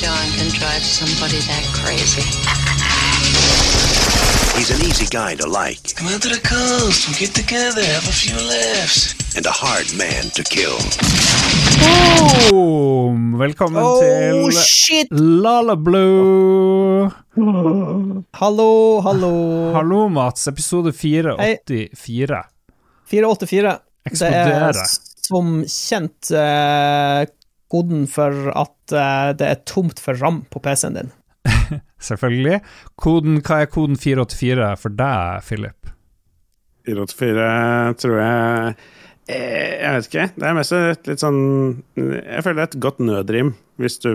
John can drive somebody that crazy. He's an easy guy to like Come out to the coast, we'll get together, have a few laughs. and a hard man to kill. Boom! Velkommen Oh, til shit! Lala Blue. Hallo, hallo. Hallo, Mats. Episode 484. 484. Det Eksplodere. er som kjent eh, koden for at eh, det er tomt for ram på PC-en din. Selvfølgelig. Koden, hva er koden 484 for deg, Philip? 484 tror jeg eh, Jeg vet ikke. Det er mest et litt sånn Jeg føler det er et godt nødrim hvis du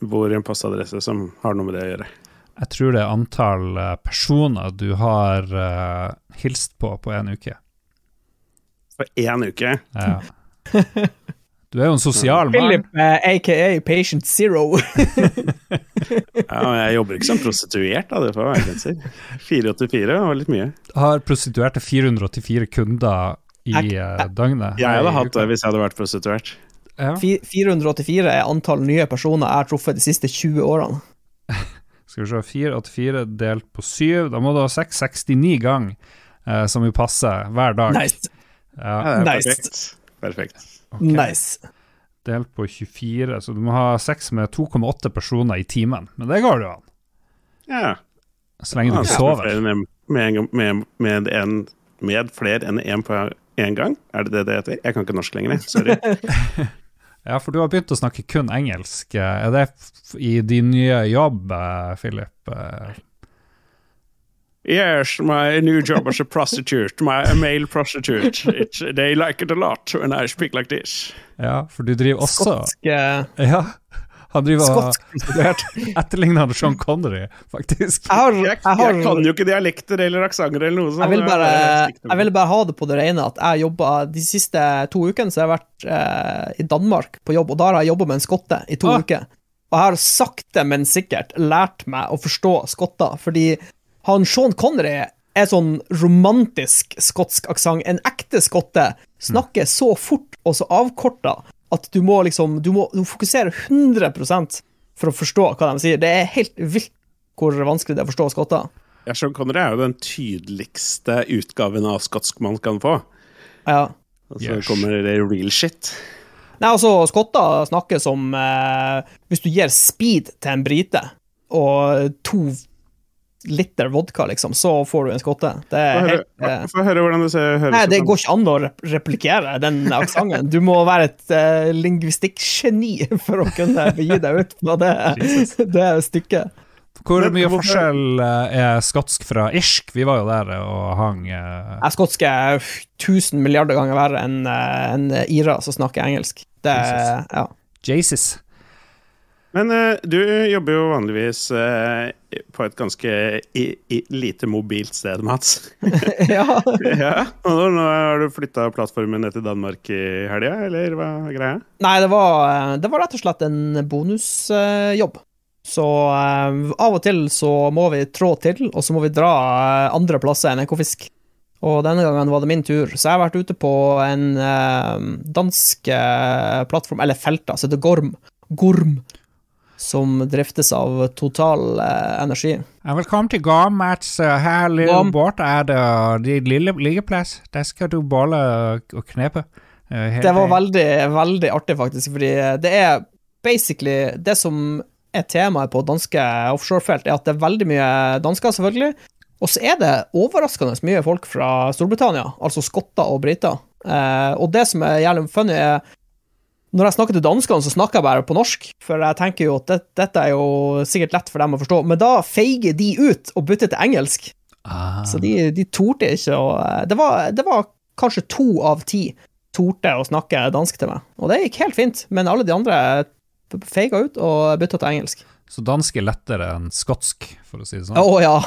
bor i en postadresse som har noe med det å gjøre. Jeg tror det er antall eh, personer du har uh, hilst på på en uke. På én uke. Ja. Du er jo en sosial mann. Philip, uh, aka Patient Zero. Ja, men jeg jobber ikke som prostituert, da. Det får være grenser. 484 var litt mye. Har prostituerte 484 kunder i uh, døgnet. Jeg hadde hatt det hvis jeg hadde vært prostituert. Ja. 484 er antall nye personer jeg har truffet de siste 20 årene. Skal vi se, 484 delt på 7, da må du ha 669 gang, uh, som jo passer hver dag. Nice. Ja, Ja, det er Nice. perfekt. Perfekt. Ok. Nice. Delt på 24, så du må ha sex med 2,8 personer i timen. Men det går jo an, Ja. så lenge du ikke med sover. en- Med, gang- med, med, en, med flere enn én på én gang? Er det det det heter? Jeg kan ikke norsk lenger. Sorry. Ja, for du har begynt å snakke kun engelsk. Er det i din nye jobb, eh, Philip? Yes, my new job as a prostitute, my a male prostitute. It's, they like it a lot when I speak like this. Ja, for du driver også Skotsk eh, Ja, han driver etterligner Sean Connery, faktisk. Jeg har, Jeg, har jeg kan jo ikke dialekter eller aksenter eller noe sånt. Jeg vil, bare, Jeg vil bare ha det på det rene at jeg jobba de siste to ukene så har jeg vært eh, i Danmark på jobb, og da har jeg jobba med en skotte i to Ah. uker. Og jeg har sakte, men sikkert lært meg å forstå skotter, fordi han Sean Connery er sånn romantisk skotsk aksent. En ekte skotte snakker så fort og så avkorta at du må liksom Du må, du må fokusere 100 for å forstå hva de sier. Det er helt vilt hvor vanskelig det er å forstå skotter. Ja, Sean Connery er jo den tydeligste utgaven av skotsk man kan få. Ja. Og så Yes. kommer det real shit. Nei, altså, skotter snakker som eh, Hvis du gir speed til en brite og to liter vodka, liksom, så får du en skotte. Det er helt eh, få høre hvordan det ser, høres Nei, det går ikke an å replikere den aksenten. Du må være et uh, lingvistikkgeni for å kunne begi deg ut på det, det stykket. Hvor mye hvorfor- forskjell eh, er skotsk fra irsk? Vi var jo der og hang uh... Er skotsk er 1000 milliarder ganger verre enn enn ira som snakker engelsk. Det Jesus. Ja. Jesus. Men uh, du jobber jo vanligvis uh, på et ganske i, i, lite mobilt sted, Mats. ja. ja, og nå, har du flytta plattformen ned til Danmark i helga, eller hva er greia? Nei, det var, eh, det var rett og slett en bonusjobb. Så av og til så må vi trå til, og så må vi dra andre plasser enn Ekofisk. Og denne gangen var det min tur, så jeg har vært ute på en dansk plattform, eller felt, som heter Gorm. Gorm. Som driftes av Total eh, Energi. Velkommen til Gorm, Mats. Eh, Her lille bort er det din lille liggeplass. Der skal du bolle og knepe. Eh, Det var veldig, veldig artig, faktisk, fordi det er basically Det som er temaet på danske offshorefelt, er at det er veldig mye dansker, selvfølgelig. Og så er det overraskende mye folk fra Storbritannia, altså skotter og briter. Eh, og det som er jævlig funny, er når jeg snakker til danskene, så snakker jeg bare på norsk, for jeg tenker jo at det, dette er jo sikkert lett for dem å forstå, men da feiger de ut og bytter til engelsk. Ah. Så de, de torde ikke å det var, det var kanskje to av ti torde å snakke dansk til meg, og det gikk helt fint, men alle de andre feiga ut og bytta til engelsk. Så dansk er lettere enn skotsk, for å si det sånn? Å oh, ja!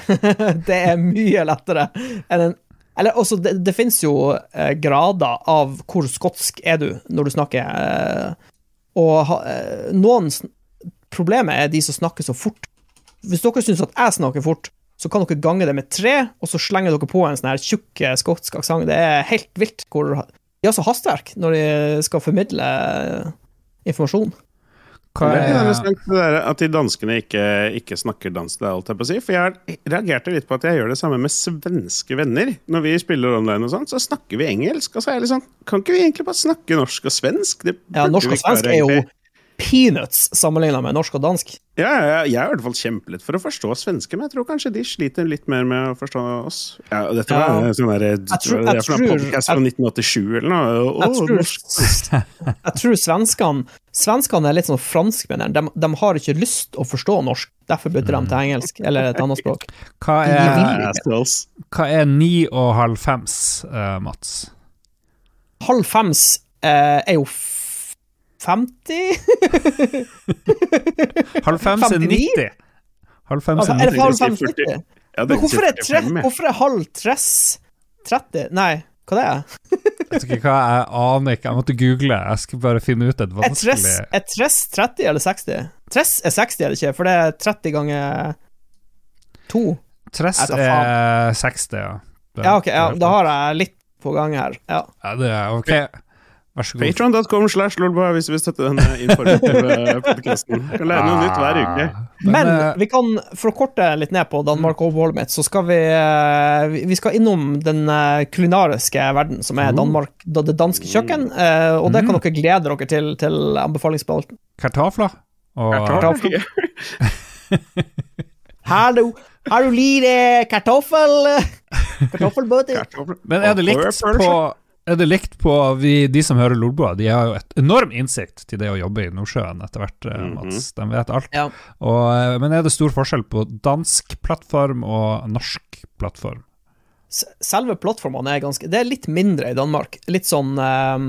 det er mye lettere enn en Eller også, det, det fins jo eh, grader av hvor skotsk er du når du snakker eh, Og eh, noen Problemet er de som snakker så fort. Hvis dere syns at jeg snakker fort, så kan dere gange det med tre, og så slenger dere på en sånn her tjukk eh, skotsk aksent. Det er helt vilt hvor De har så hastverk når de skal formidle eh, informasjon. Hva Det er er det der at de danskene ikke, ikke snakker dansk, er alt jeg på å si. For jeg reagerte litt på at jeg gjør det samme med svenske venner. Når vi spiller online og sånn, så snakker vi engelsk. Og så er jeg litt sånn Kan ikke vi egentlig bare snakke norsk og svensk? Det Ja, norsk og svensk er jo. Peanuts sammenligna med norsk og dansk. Ja, ja, jeg er i hvert fall kjempelett for å forstå svenske, men jeg tror kanskje de sliter litt mer med å forstå oss. Ja, dette var Ja. sånn der, tror- er jeg fra en tror- podcast fra 1987 eller noe. Oh, Jeg tror, jeg tror svenskene Svenskene er litt sånn franskmennene. De, de har ikke lyst å forstå norsk, derfor bytter de til engelsk eller et annet språk. Hva er, hva er ni og halv fems, uh, Mats? Halv fems eh, er jo 50? Halv fem er 90. Halv fem Altså, er er 90. halv fem 40. 90? Ja, Men hvorfor er, tre, hvorfor er halv tress 30? Nei, hva det er Vet ikke hva, jeg aner ikke. Jeg måtte google. Jeg skal bare finne ut et vanskelig er tress 30 eller 60? Tress er 60, eller ikke? For det er 30 ganger 2. Tress er 60, ja. Det- Ja, ok, ja, da har jeg litt på gang her. Ja. Ja, det er ok. Vær så god. Patreon.com slash lolboa hvis du vil støtte denne informative podkasten. Kan lære noe nytt hver uke. Men, Men eh, vi kan, for å korte litt ned på Danmark-oppholdet mitt, så skal vi eh, vi- Vi skal innom den eh, kulinariske verden, som er Danmark, det danske kjøkken. eh, Og det kan dere glede dere til til anbefalingsspalten. Kartafler. og Kartoffel. Hallo, har du lite kartoffel? Kartoffelbøtter? Men er det likt på er det likt på vi, de som hører Lolboa? De har jo et enorm innsikt til det å jobbe i Nordsjøen etter hvert, eh, Mats. De vet alt. Ja. Og, eh, men er det stor forskjell på dansk plattform og norsk plattform? Selve plattformene er ganske Det er litt mindre i Danmark. Litt sånn um,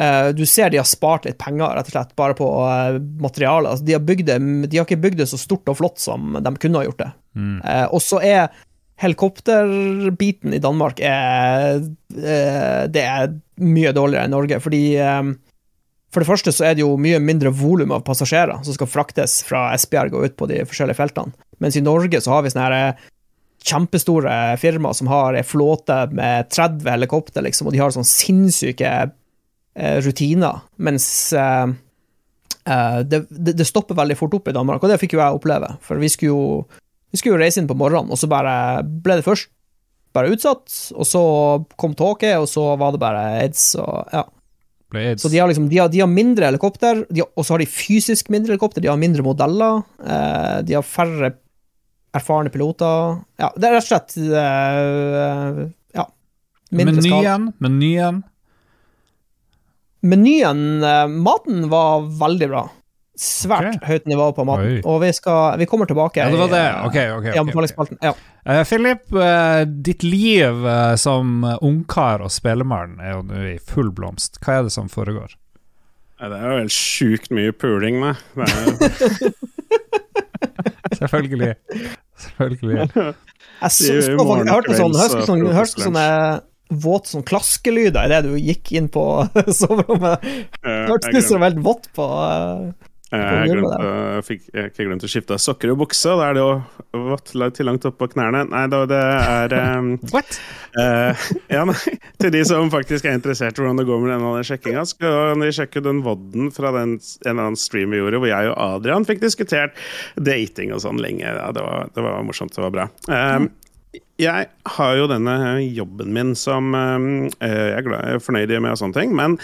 uh, Du ser de har spart litt penger, rett og slett, bare på uh, materialet. Altså, de, har bygd det, de har ikke bygd det så stort og flott som de kunne ha gjort det. Eh, og så er helikopterbiten i Danmark er, eh, Det er mye dårligere enn Norge, fordi ehm, for det første så er det jo mye mindre volum av passasjerer som skal fraktes fra Esbjerg og ut på de forskjellige feltene. Mens i Norge så har vi sånne her eh, kjempestore firmaer som har ei flåte med 30 helikopter, liksom, og de har sånn sinnssyke eh, rutiner, mens eh, eh, det, det, det stopper veldig fort opp i Danmark, og det fikk jo jeg oppleve, for vi skulle jo, vi skulle jo reise inn på morgenen, og så bare ble det først bare utsatt, og så kom tåke, og så var det bare aids, og ja. Så de har liksom, de har, de har mindre helikopter, de har, og så har de fysisk mindre helikopter, de har mindre modeller, eh, de har færre erfarne piloter. Ja, det er rett og slett eh, Ja. Mindre skala. menyen, menyen Menyen, eh, maten var veldig bra. Svært okay. høyt nivå på maten, Oi. og vi, skal, vi kommer tilbake Ja, det var det. Okay, okay, Ok, ok. ok, i anbefalingsspalten. Ja. Eh, Philip, uh, ditt liv uh, som ungkar og spelemann er jo nå i full blomst. Hva er det som foregår? Det er jo helt sjukt mye puling, da. Det er, Selvfølgelig. Selvfølgelig. Jeg så, så faktisk, jeg hørte sånn, hørte sånn, hørte sånne våte sånn klaskelyder idet du gikk inn på soverommet. Hørtes ut som veldig vått på Jeg På har gulvet glemt, å- fikk ikke glemt å skifte sokker og bukse, da er det jo vått til langt opp på knærne. Nei, da, det er um, What? Uh, Ja, nei, til de som faktisk er interessert i hvordan det går med denne sjekkinga, skal de sjekke den vodden fra den, en eller annen stream vi gjorde, hvor jeg og Adrian fikk diskutert dating og sånn lenge. Ja, det, var, det var morsomt, det var bra. Um, jeg har jo denne jobben min som um, eh, jeg er glad jeg er fornøyd med og sånne ting, men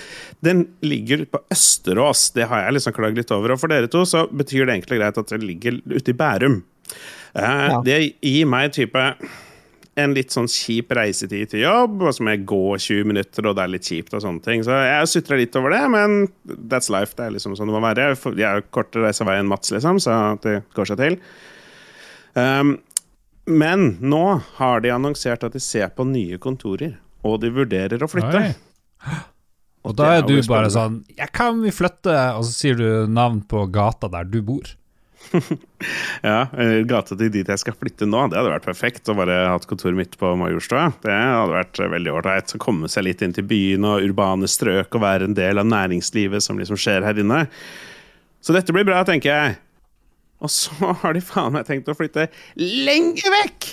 den ligger på Østerås. Det har jeg liksom klagd litt over. Og for dere to så betyr det egentlig greit at det ligger ute i Bærum. Eh, Ja. Det gir meg type en litt sånn kjip reisetid til jobb, og så må jeg gå 20 minutter, og det er litt kjipt og sånne ting. Så jeg sutra litt over det, men that's life. Det er liksom sånn det må være. Jeg jo kortere reisevei enn Mats, liksom, så det går seg til. Um, men nå har de annonsert at de ser på nye kontorer, og de vurderer å flytte. Oi. Og da er er du bare sånn Jeg kan vi flytte? Og så sier du navn på gata der du bor. Ja, eh, Gata til dit jeg skal flytte nå, det hadde vært perfekt. Å bare ha kontoret kontor midt på Majorstua. Det hadde vært eh, veldig ålreit. Komme seg litt inn til byen og urbane strøk og være en del av næringslivet som liksom skjer her inne. Så dette blir bra, tenker jeg. Og så har de faen meg tenkt å flytte lenger vekk!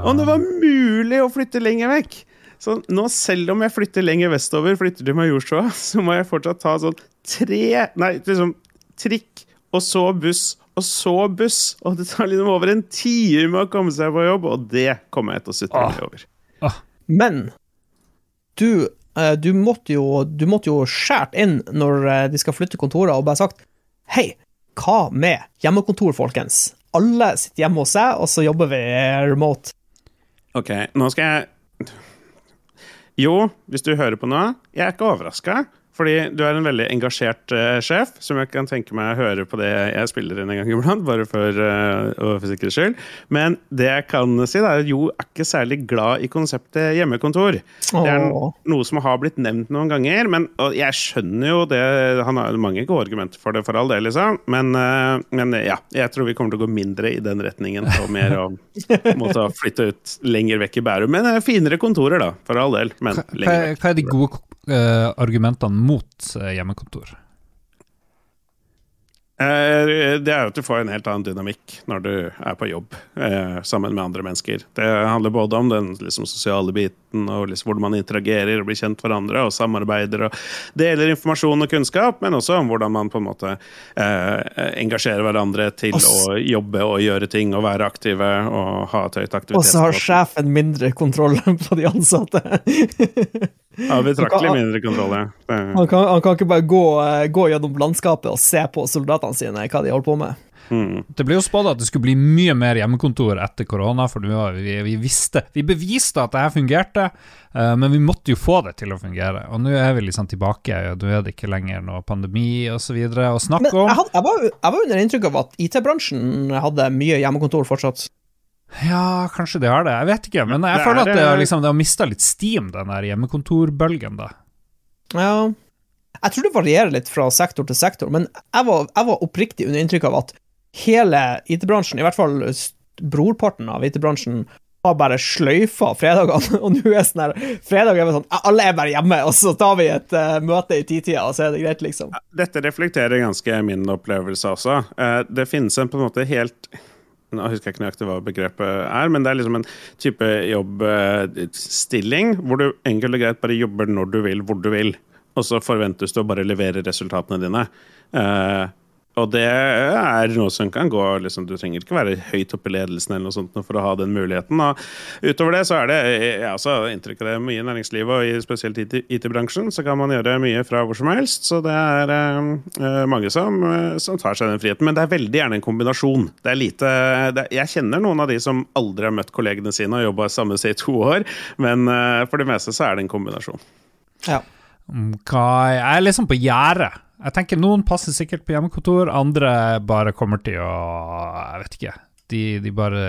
Om det var mulig å flytte lenger vekk! Så nå, selv om jeg flytter lenger vestover, flytter til Majorstua, så må jeg fortsatt ta sånn tre Nei, liksom trikk, og så buss, og så buss. Og det tar liksom over en time å komme seg på jobb, og det kommer jeg til å sutre meg over. Men du, eh, du måtte jo Du måtte jo skjært inn når eh, de skal flytte kontorer, og bare sagt Hei, hva med hjemmekontor, folkens? Alle sitter hjemme hos seg, og så jobber vi remote. Ok, nå skal jeg Jo, hvis du hører på nå, jeg er ikke overraska. Fordi du er en veldig engasjert uh, sjef, som jeg kan tenke meg å høre på det jeg spiller inn en gang iblant, bare for, uh, for sikkerhets skyld. Men det jeg kan si, er at Jo er ikke særlig glad i konseptet hjemmekontor. Det er noe som har blitt nevnt noen ganger, men jeg skjønner jo det Han har mange gode argumenter for det, for all del, liksom. Men, uh, men ja, jeg tror vi kommer til å gå mindre i den retningen, og mer å måtte flytte ut lenger vekk i Bærum. Men finere kontorer, da, for all del. Men lenger vekk. hva er de gode eh, argumentene mot eh, hjemmekontor? Eh, Det er jo at du får en helt annen dynamikk når du er på jobb eh, sammen med andre mennesker. Det handler både om den liksom, sosiale biten og liksom, hvordan man interagerer og blir kjent hverandre og samarbeider og deler informasjon og kunnskap, men også om hvordan man på en måte eh, engasjerer hverandre til Og å jobbe og gjøre ting og være aktive og ha et høyt Og så har sjefen mindre kontroll på de ansatte. Ja, betraktelig mindre kontroll, ja. Han kan, han kan ikke bare gå, eh, gå gjennom landskapet og se på soldatene sine, hva de holder på med. Mm. Det ble jo spådd at det skulle bli mye mer hjemmekontor etter korona, for vi, vi visste Vi beviste at det her fungerte, uh, men vi måtte jo få det til å fungere. Og nå er vi liksom tilbake, og nå er det ikke lenger noe pandemi osv. å snakke jeg, om. had, jeg, var, jeg var under inntrykk av at IT-bransjen hadde mye hjemmekontor fortsatt. Ja, kanskje de har det, jeg vet ikke. Men jeg Det føler er, at det, har liksom, det har mista litt steam, den der hjemmekontorbølgen, da. Ja. Jeg tror det varierer litt fra sektor til sektor, men jeg var, jeg var oppriktig under inntrykk av at hele IT-bransjen, i hvert fall brorparten av IT-bransjen, har bare sløyfa fredagene, og nå er sånn her Fredag er bare sånn Alle er bare hjemme, og så tar vi et uh, møte i titida, og så er det greit, liksom. Dette reflekterer ganske min opplevelse også. Uh, Det finnes en på en måte helt Nå husker jeg ikke nøyaktig hva begrepet er, men det er liksom en type jobbstilling hvor du enkelt og greit bare jobber når du vil, hvor du vil, og så forventes du å bare levere resultatene dine. Eh, og det er noe som kan gå liksom, Du trenger ikke være høyt oppe i ledelsen eller noe sånt for å ha den muligheten. Og utover det så er det jeg også inntrykk av det mye i næringslivet, og i spesielt IT IT-bransjen, så kan man gjøre mye fra hvor som helst. Så det er eh, eh, mange som, eh, som tar seg den friheten. Men det er veldig gjerne en kombinasjon. Det er lite det er, Jeg kjenner noen av de som aldri har møtt kollegene sine og jobba samme sted i to år, men uh, for det meste så er det en kombinasjon. Ja. Hva, jeg er liksom på gjerdet. Jeg tenker Noen passer sikkert på hjemmekontor, andre bare kommer til å Jeg vet ikke. De, de bare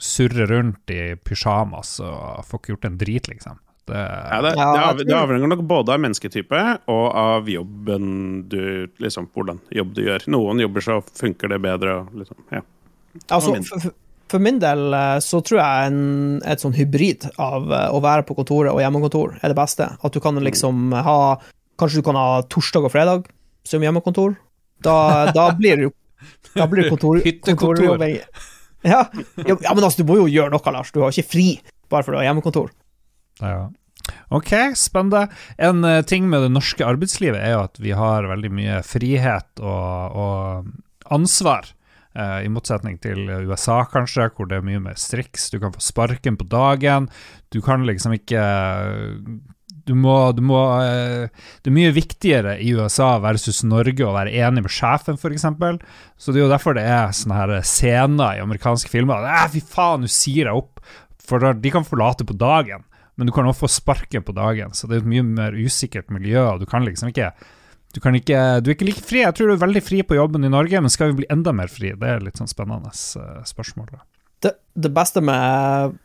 surrer rundt i pysjamas og får ikke gjort en drit, liksom. Det, Ja, det, det, av, det avhenger nok både av mennesketype og av jobben du liksom, Hvordan jobb du gjør. Noen jobber så funker det bedre. Og, liksom, ja. Altså, for, for- for min del eh, så tror jeg en, et sånn hybrid av eh, å være på kontoret og hjemmekontor er det beste. At du kan liksom ha Kanskje du kan ha torsdag og fredag som hjemmekontor. Da, da blir det jo Da blir kontor, Hyttekontor. Ja. ja, ja, men altså, du må jo gjøre noe, Lars. Du har ikke fri bare for du har hjemmekontor. Ja. Ok, spennende. En eh, ting med det norske arbeidslivet er jo at vi har veldig mye frihet og, og ansvar. eh, I motsetning til USA, kanskje, hvor det er mye mer striks. Du kan få sparken på dagen. Du kan liksom ikke du må, du må eh, Det er mye viktigere i USA versus Norge å være enig med sjefen, f.eks. Så det er jo derfor det er sånne her scener i amerikanske filmer. Fy faen, nå sier jeg opp! For de kan forlate på dagen, men du kan også få sparken på dagen. Så det er et mye mer usikkert miljø, og du kan liksom ikke du, ikke, du er ikke like fri. Jeg tror du er veldig fri på jobben i Norge, men skal vi bli enda mer fri? Det er litt sånn spennende eh, spørsmål. Det, det beste med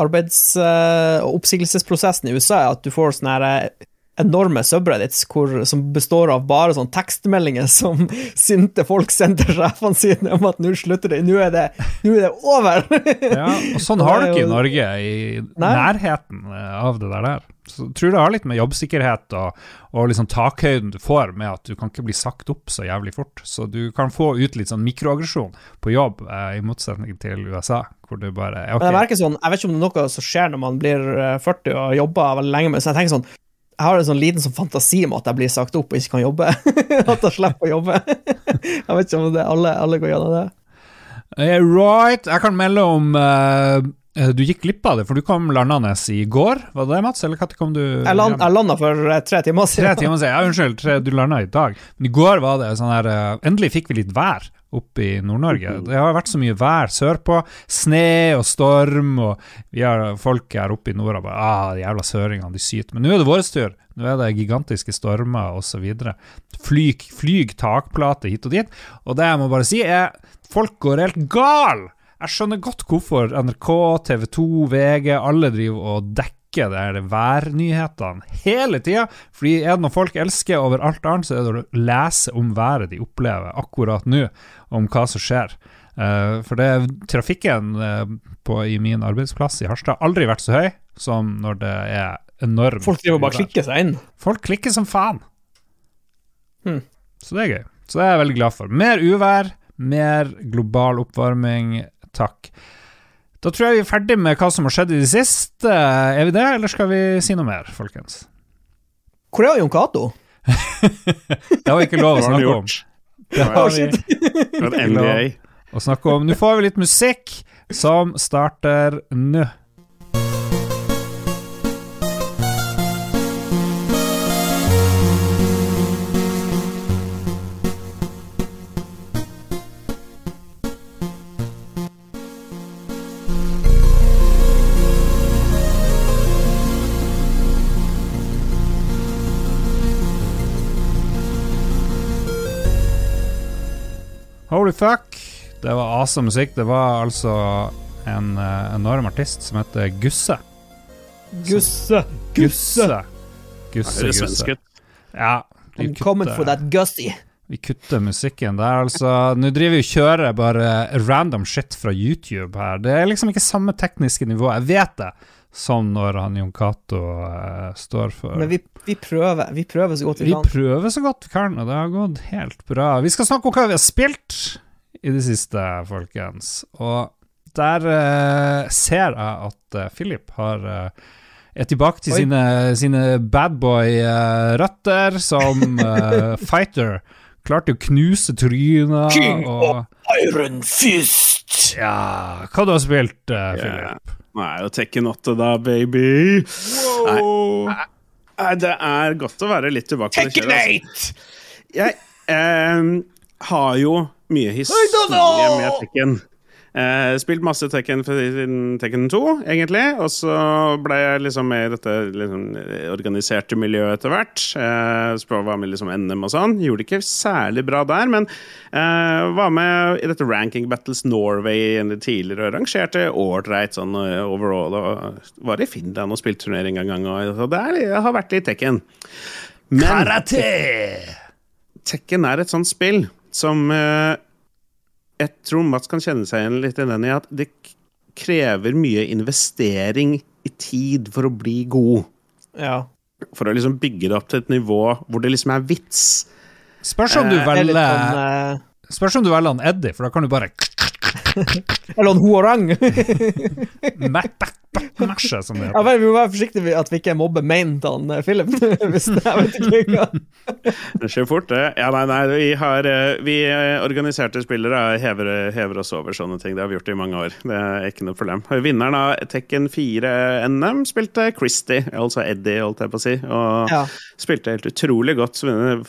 arbeids- eh, og oppsigelsesprosessen i USA er at du får sånne her eh, enorme subreddits hvor, som består av bare sånn tekstmeldinger som sinte folk sender sjefene sine om at nå slutter det, nå er det, nå er det over. Ja, og sånn har du ikke i Norge, i Nei. nærheten eh, av det der. Så tror det har litt med jobbsikkerhet og, og liksom takhøyden du får med at du kan ikke bli sagt opp så jævlig fort. Så du kan få ut litt sånn mikroaggresjon på jobb, eh, i motsetning til USA, hvor du bare Men jeg Ok, merker sånn, jeg vet ikke om det er noe som skjer når man blir eh, 40 og jobber veldig lenge, men så jeg tenker sånn jeg har en sånn liten sånn fantasi om at jeg blir sagt opp og ikke kan jobbe. at jeg slipper å jobbe. Jeg vet ikke om det alle, alle går gjennom det. Eh, right. Jeg kan melde om eh, eh, Du gikk glipp av det, for du kom landende i går. Var det det, Mats? Eller når kom du Jeg, land, jeg landa for eh, tre timer siden. Tre timer siden. Ja, unnskyld, tre, du landa i dag. Men i går var det sånn her uh, Endelig fikk vi litt vær oppe i Nord-Norge. Det har vært så mye vær sørpå. Sne og storm, og vi har folk her oppe i nord og bare ah, de jævla søringene, de syter. Men nå er det vår tur. Nå er det gigantiske stormer osv. Flyg, flyg takplater hit og dit. Og det jeg må bare si, er folk går helt gal! Jeg skjønner godt hvorfor NRK, TV 2, VG, alle driver og dekker det her værnyhetene hele tida. Fordi er det noe folk elsker over alt annet, så er det å lese om været de opplever akkurat nå, om hva som skjer. Uh, for det, trafikken uh, på, i min arbeidsplass i Harstad har aldri vært så høy som når det er enormt Folk driver bare klikker seg inn. Folk klikker som faen. Hmm. Så det er gøy. Så det er jeg veldig glad for. Mer uvær, mer global oppvarming. Takk. Da tror jeg vi er ferdig med hva som har skjedd i det siste. Er vi det, eller skal vi si noe mer, folkens? Hvor er Jon Cato? Det har vi ikke lov å snakke om. Det har vi ikke lov å snakke om. Nå får vi litt musikk som starter nå. Holy fuck. Det var awesome musikk. Det var altså en uh, enorm artist som heter Gusse. Gusse. Gusse. Gusse, Gusse. Ja. Vi I'm coming for that Gussie. vi kutter musikken der, altså. Nå driver vi og kjører bare random shit fra YouTube her. Det er liksom ikke samme tekniske nivå, jeg vet det, som når han Jon Cato uh, står for Men vi, vi prøver. Vi prøver så godt vi Vi kan. prøver så godt vi kan, og det har gått helt bra. Vi skal snakke om hva vi har spilt i det siste, folkens. Og der uh, ser jeg at uh, Philip har er tilbake til Oi. sine, sine badboy-røtter som fighter. Klarte å knuse trynet King og Iron Fist! Ja, hva du har spilt, eh, Philip? Ja. Er jo Tekken 8 da, baby. Nei, nei, det er godt å være litt tilbake på det kjøret. 8! altså. Jeg eh, har jo mye historie med Tekken. Eh, spilt masse Tekken siden Tekken 2, egentlig. Og så ble jeg liksom med i dette liksom, organiserte miljøet etter hvert. Eh, var med liksom NM og sånn. Gjorde det ikke særlig bra der, men eh, var med i dette Ranking Battles Norway tidligere og rangerte ålreit sånn eh, overall. Og var i Finland og spilte turnering en gang. Og, så det er, jeg har vært i Tekken. Men Tekken er et sånt spill som eh, jeg tror Mats kan kjenne seg igjen litt i den i at det krever mye investering i tid for å bli god. Ja. For å liksom bygge det opp til et nivå hvor det liksom er vits. Spørs om du Eh, er velger eh, Spørs om du velger han Eddie, for da kan du bare Eller en huarang. Mæsje, som det heter. Ja, vi må være forsiktige med at vi ikke mobber main til han eh, Philip. Hvis det, jeg vet ikke hva. Det skjer fort, det. Ja, nei, nei, vi har eh, Vi eh, organiserte spillere hever, hever oss over sånne ting. Det har vi gjort i mange år. Det er ikke noe problem. Vinneren av Tekken 4-NM spilte Christie, altså Eddie, holdt jeg på å si. Og Ja. spilte helt utrolig godt.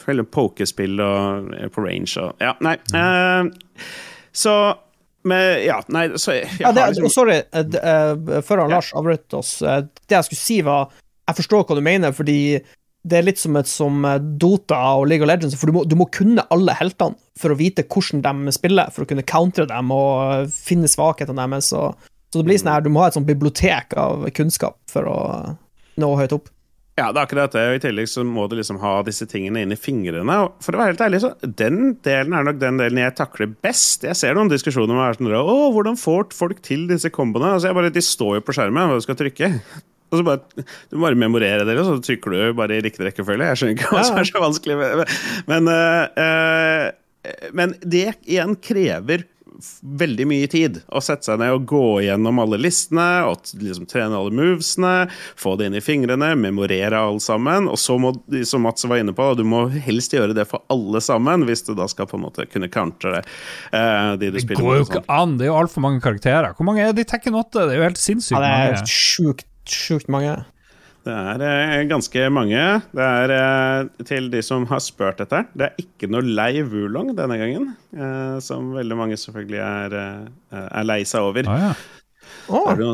Hele pokerspill og på range og Ja, nei. eh, så med, Ja, nei, så jeg, Ja, det, liksom- sorry, uh, før han Lars avbrøt oss. eh, Det jeg skulle si, var Jeg forstår hva du mener, fordi det er litt som et som Dota og League of Legends, for du må, du må kunne alle heltene for å vite hvordan de spiller, for å kunne countre dem og finne svakhetene deres. Så, så det blir sånn her, du må ha et sånt bibliotek av kunnskap for å nå høyt opp. Ja, det er akkurat det. og I tillegg så må du liksom ha disse tingene inn i fingrene. Og for å være helt ærlig, så den delen er nok den delen jeg takler best. Jeg ser noen diskusjoner om sånn, Å, hvordan får folk til disse komboene? Altså, jeg bare, de står jo på skjermen hva du skal trykke. Og så bare, Du må bare memorere det, og så trykker du bare i riktig rekkefølge. Jeg skjønner ikke hva som er så vanskelig. med- Men, øh, øh, men det igjen krever veldig mye tid å sette seg ned og gå gjennom alle listene, og liksom trene alle movesene, få det inn i fingrene, memorere alle sammen. Og så må, som Mats var inne på, du må helst gjøre det for alle sammen, hvis du da skal på en måte kunne countre det. eh, de du Det spiller går jo ikke an, det er jo altfor mange karakterer. Hvor mange er det i Tekken 8? Det er jo helt sinnssykt Ja, det er mange. sjukt, sjukt mange. Det er eh, ganske mange. Det er eh, til de som har spurt etter. Det er ikke noe lei Wulong denne gangen, eh, som veldig mange selvfølgelig er, er lei seg over. Ah, ja. oh. Det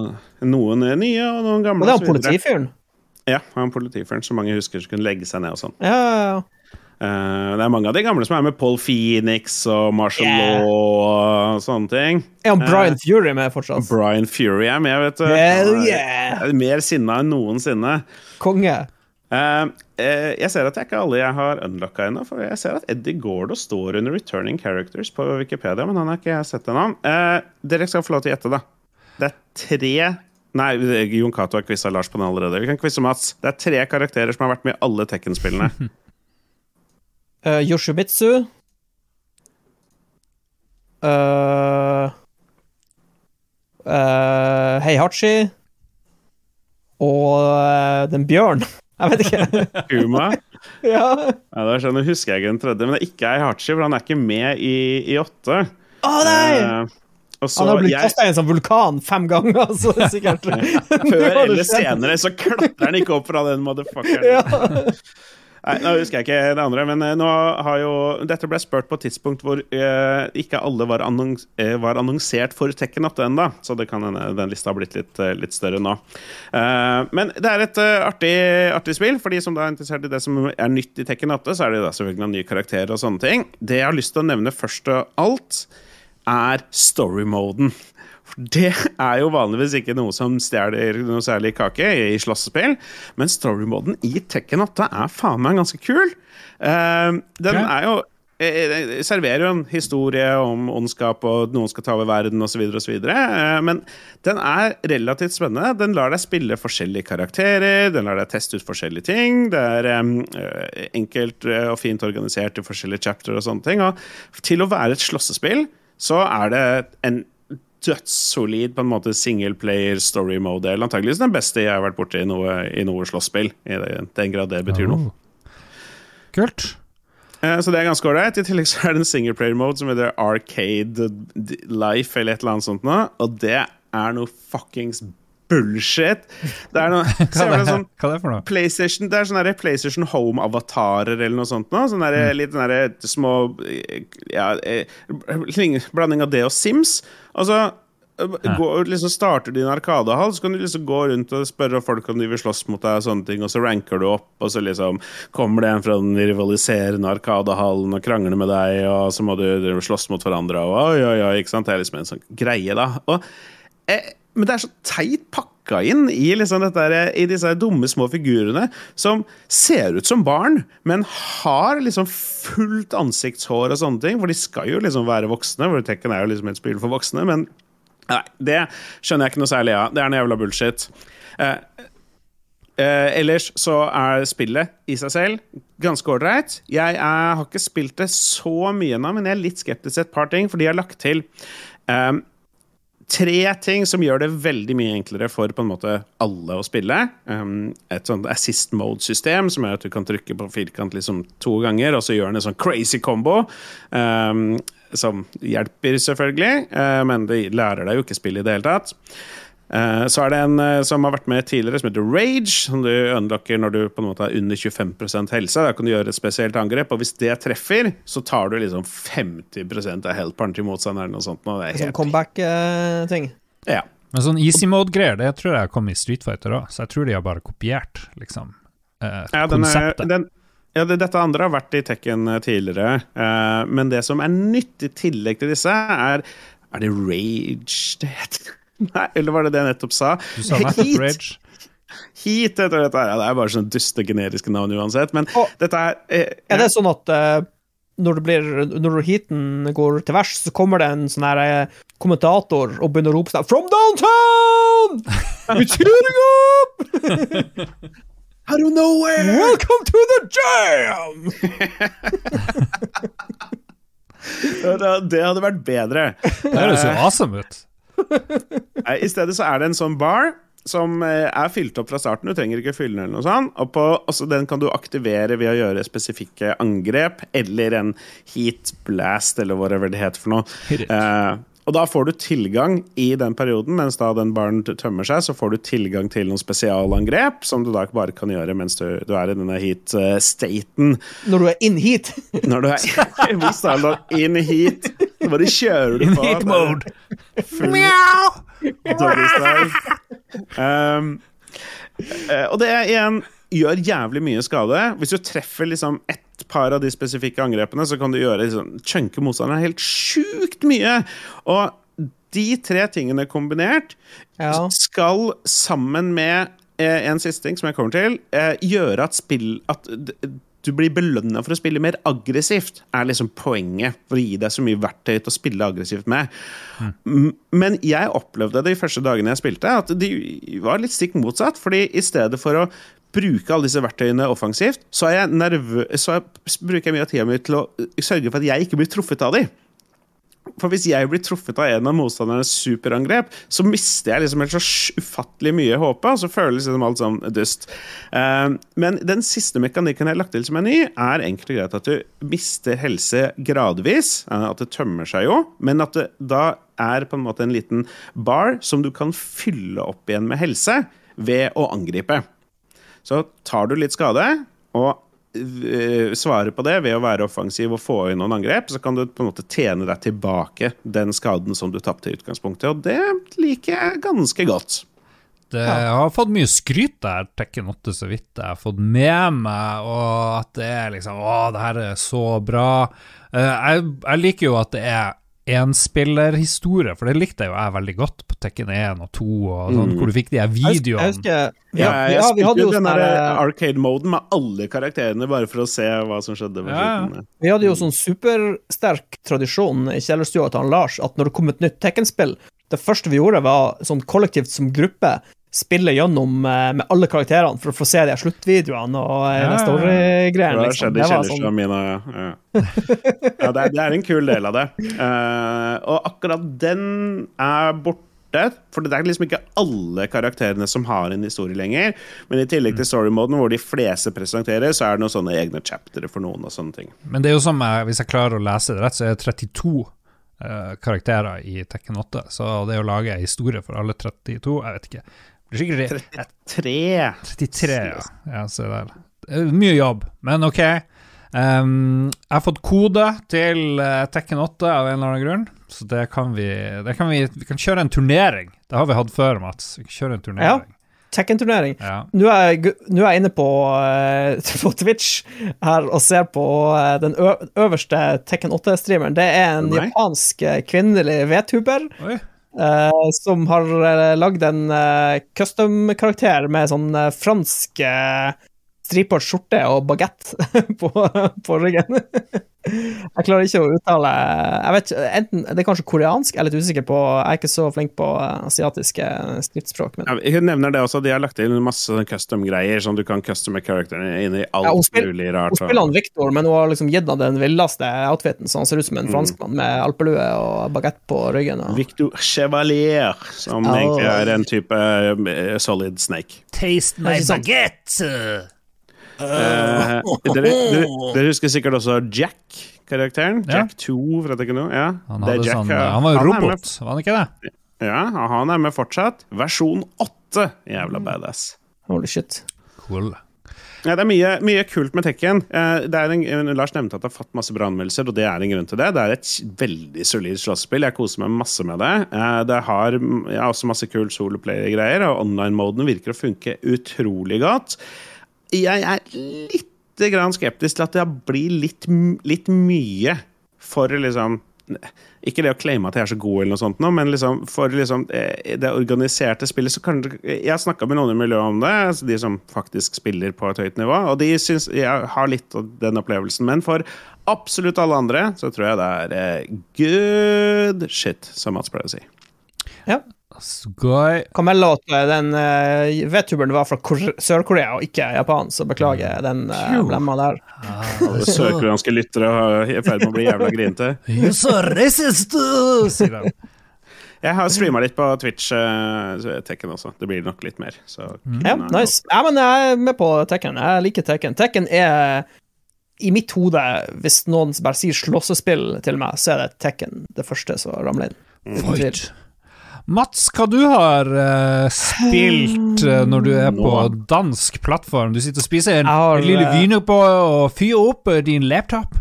er noen nye og noen gamle. og det er politifyren? Ja, han politifyren som mange husker som kunne legge seg ned og sånn. Ja, ja, ja. Eh, det er mange av de gamle som er med. Paul Phoenix og Marshall Yeah. Law og sånne ting. Er han Brian Fury med fortsatt? Brian Fury er med, vet du. Hell yeah! er Mer sinna enn noensinne. Konge. Uh, eh, jeg ser at det er ikke alle jeg har unlocka ennå. For jeg ser at Eddie Gordo står under returning characters på Wikipedia, men han har ikke jeg sett ennå. Eh, dere skal få lov til å gjette, da. Det er tre Nei, Jon Cato har quiza Lars på den allerede. Vi kan quize Mats. Det er tre karakterer som har vært med i alle Tekken-spillene. Uh, Yoshibitsu. Uh, uh, Heihachi. Og den bjørn. Jeg vet ikke. Kuma. ja. Ja, det er sånn, Nå husker jeg ikke den tredje, men det er ikke Heihachi for han er ikke med i, i åtte. Å nei! Eh, så Han har blitt kasta i en sånn vulkan fem ganger, altså, sikkert. Før eller senere så klatrer han ikke opp fra den motherfuckeren. Ja. Nei, nå husker jeg ikke det andre, men eh, nå har jo Dette ble spurt på et tidspunkt hvor eh, ikke alle var, annons, eh, var annonsert for Tekken 8 ennå, så det kan hende den lista har blitt litt, eh, litt større nå. Eh, men det er et eh, artig, artig spill. For de som da er interessert i det som er nytt i Tekken 8, så er det da selvfølgelig noen nye karakterer og sånne ting. Det jeg har lyst til å nevne først og alt, er story-moden. For det er jo vanligvis ikke noe som stjeler noe særlig kake i slåssespill, men story-moden i Tekken 8 er faen meg ganske kul. Uh, den er jo eh, serverer jo en historie om ondskap og noen skal ta over verden osv., men den er relativt spennende. Den lar deg spille forskjellige karakterer, den lar deg teste ut forskjellige ting. Det er eh, enkelt eh, og fint organisert i forskjellige chapter og sånne ting. Og til å være et slåssespill så er det en dødssolid på en måte singleplayer story mode-del. Antakeligvis den beste jeg har vært borti i noe, i noe slåsspill. I den, den grad det betyr noe. Oh. Kult. Eh, Så det er ganske ålreit. I tillegg så er det en singleplayer mode som heter Arcade Life eller et eller annet sånt noe, og det er noe fuckings bullshit. Det er noe Hva er det, sånn hva er det for noe? PlayStation, det er sånne PlayStation Home-avatarer eller noe sånt. Noe. Sånne der, litt sånne der små ja, eh, Blanding av det og Sims. Og så eh, gå, liksom starter du i en arkadehall, så kan du liksom gå rundt og spørre folk om de vil slåss mot deg, og sånne ting, og så ranker du opp, og så liksom kommer det en fra den rivaliserende arkadehallen og krangler med deg, og så må du slåss mot hverandre, og oi, oi, oi, ikke sant? Det er liksom en sånn greie, da. Og eh, men det er så teit pakka inn i, liksom her- i disse dumme små figurene som ser ut som barn, men har liksom fullt ansiktshår og sånne ting. For de skal jo liksom være voksne, for Tekken er jo liksom et spill for voksne. Men nei, det skjønner jeg ikke noe særlig av. Det er noe jævla bullshit. Eh, eh, ellers så er spillet i seg selv ganske ålreit. Jeg er, har ikke spilt det så mye ennå, men jeg er litt skeptisk til et par ting, for de har lagt til eh, tre ting som gjør det veldig mye enklere for på en måte alle å spille. Um, et sånt assist mode-system som er at du kan trykke på firkant liksom to ganger, og så gjør den en sånn crazy combo. Um, som hjelper, selvfølgelig, uh, men det lærer deg jo ikke spille i det hele tatt. Uh, så er det en uh, som har vært med tidligere, som heter Rage, som du unlocker når du på en måte er under 25% helse. Da kan du gjøre et spesielt angrep, og hvis det treffer, så tar du liksom 50% av healthparen til motstanderen. og sånt. Og det er Sånn comeback-ting. ja. Men sånn easy mode-greier, det tror jeg kom i Street Fighter òg, så jeg tror de har bare kopiert, liksom, eh, Ja, den er, konseptet. den, ja det, dette andre har vært i Tekken eh, tidligere, eh, men det som er nytt i tillegg til disse, er Er det Rage det heter? Nei, eller var det det jeg nettopp sa? Du sa Heat. Rage. Heat heter dette her. Ja, det er bare sånne duste generiske navn uansett, men og, dette er eh, Er det sånn at eh, når, det blir, når heaten går til vers, så kommer det en sånn her eh, kommentator og begynner å rope sånn From downtown! We're heating up! Out of nowhere! Welcome to the jam! Det hadde vært bedre. Det høres jo awesome ut. I stedet så er det en sånn bar som eh, er fylt opp fra starten. Du trenger ikke fylle den eller noe sånt. Og på, også den kan du aktivere ved å gjøre spesifikke angrep, eller en heat blast, eller whatever det heter for noe. Eh, og da får du tilgang i den perioden, mens da den baren tømmer seg, så får du tilgang til noen spesialangrep, som du da ikke bare kan gjøre mens du, du er i denne heat-staten. Når du er in heat. Når du er er in heat, så bare kjører du In på. heat mode. Full doggystyle. Um, eh, og det igjen gjør jævlig mye skade. Hvis du treffer liksom ett par av de spesifikke angrepene, så kan du gjøre liksom, chunke motstanderen helt sjukt mye. Og de tre tingene kombinert Ja. skal sammen med eh, en siste ting som jeg kommer til, eh, gjøre at spill At du blir belønna for å spille mer aggressivt, er liksom poenget. For å gi deg så mye verktøy til å spille aggressivt med. Mm. Men jeg opplevde det de første dagene jeg spilte, at de var litt stikk motsatt. fordi i stedet for å bruke alle disse verktøyene offensivt, så, jeg nervø så bruker jeg mye av tida mi til å sørge for at jeg ikke blir truffet av de. For hvis jeg blir truffet av en av motstandernes superangrep, så mister jeg liksom helt så ufattelig mye håpet, og så føles liksom alt sånn dust. Eh, men den siste mekanikken jeg har lagt til som er ny, er enkelt og greit at du mister helse gradvis. eh, At det tømmer seg jo, men at det da er på en måte en liten bar som du kan fylle opp igjen med helse ved å angripe. Så tar du litt skade, og øh, svarer på det ved å være offensiv og få inn noen angrep, så kan du på en måte tjene deg tilbake den skaden som du tapte i utgangspunktet, og det liker jeg ganske godt. Det har fått mye skryt der, Tekken 8, så vidt jeg har fått med meg, og at det er liksom Å, det her er så bra. Eh, Jeg, jeg liker jo at det er enspillerhistorie, for det likte jeg jo jeg veldig godt på Tekken 1 og 2, og sånn, hvor du fikk de her Jeg husker, videoene. jeg husker ja, jeg ja, vi spilte hadde jo den sånn der, arcade-moden med alle karakterene, bare for å se hva som skjedde. Ja. Vi hadde jo sånn supersterk tradisjon i kjellerstua til han Lars at når det kom et nytt Tekken-spill, det første vi gjorde, var sånn kollektivt som gruppe spille gjennom eh, med alle karakterene for å få se de sluttvideoene og eh, Ja, den ja. story-greien. Det har Liksom. skjedd i Det var sånn, mine. Ja. Ja, det, er, det er en kul del av det. Uh, og akkurat den er borte. For det er liksom ikke alle karakterene som har en historie lenger. Men i tillegg til story-moden, hvor de fleste presenterer, så er det noen sånne egne chaptere for noen. og sånne ting. Men det er jo som jeg, hvis jeg klarer å lese det rett, så er det 32 eh, karakterer i Tekken 8, så det å lage en historie for alle 32, jeg vet ikke. Sikkert Tre! 33, ja. ja se der. Er mye jobb, men ok. Um, jeg har fått kode til eh, Tekken 8 av en eller annen grunn, så det kan vi, det kan vi Vi kan kjøre en turnering. Det har vi hatt før, Mats. Vi kan kjøre en turnering. Tekken-turnering. Ja. Nå er, jeg, nå er jeg inne på, uh, på Twitch her og ser på uh, den øverste Tekken 8-streameren. Det er en Nei. japansk kvinnelig VTuber Oi. Eh, som har uh, lagd en uh, custom-karakter med sånn uh, fransk stripete skjorte og bagett på, på ryggen. jeg klarer ikke å uttale Jeg vet ikke, enten, Det er kanskje koreansk, jeg er litt usikker på Jeg er ikke så flink på uh, asiatiske skriftspråk. Men Ja, jeg nevner det også, De har lagt inn masse custom-greier, sånn du kan custome characterene inn i alt Ja, hun spiller- mulig rart. Hun spiller han Victor, men hun har liksom gitt han den villeste outfiten, så han ser ut som en franskmann med alpelue og bagett på ryggen. Og... Victor Chevalier, som Ja. egentlig er en type eh, solid snake. Taste my baguette! Eh, dere, dere, dere husker sikkert også Jack-karakteren? Ja. Jack 2 fra Tekno. 2. Ja, Han, det er Jack, sånn, han var jo robot, var han ikke det? Ja, han er med fortsatt. Versjon 8. Jævla Mm. badass. Holy shit. Cool. Ja, det er mye, mye kult med Tekken. Eh, Det er en, Lars nevnte at det har fått masse bra anmeldelser, og det er en grunn til det. Det er et veldig solid slåsspill. Jeg koser meg masse med det. Eh, Det har ja, også masse kul soloplayer-greier, og online-moden virker å funke utrolig godt. Jeg er litt skeptisk til at det blir litt, litt mye for liksom ikke det å claime at jeg er så god, eller noe sånt, men liksom, for liksom, eh, det organiserte spillet så kan Jeg har snakka med noen i miljøet om det, altså de som faktisk spiller på et høyt nivå, og de syns jeg har litt av den opplevelsen. Men for absolutt alle andre så tror jeg det er eh, good shit, som Mats pleier å si. Ja. Skøy. Kan melde at eh, den uh, VTuberen var fra Sør-Korea og ikke Japan, så beklager jeg den uh, blemma der. Alle sørkoreanske lyttere er i ferd med å bli jævla grinete. You're so racist, sier. Jeg har streama litt på Twitch, uh, Tekken også. Det blir nok litt mer. Så, Ja, nice. Ja, men jeg er med på Tekken. Jeg liker Tekken. Tekken er i mitt hode, hvis noen bare sier slåssespill til meg, så er det Tekken det første som ramler inn. Uten tvil. Fight. Mats, hva du har uh, spilt uh, når du er på dansk plattform? Du sitter og spiser en, har, en lille wiener på og fyrer opp eh, din laptop.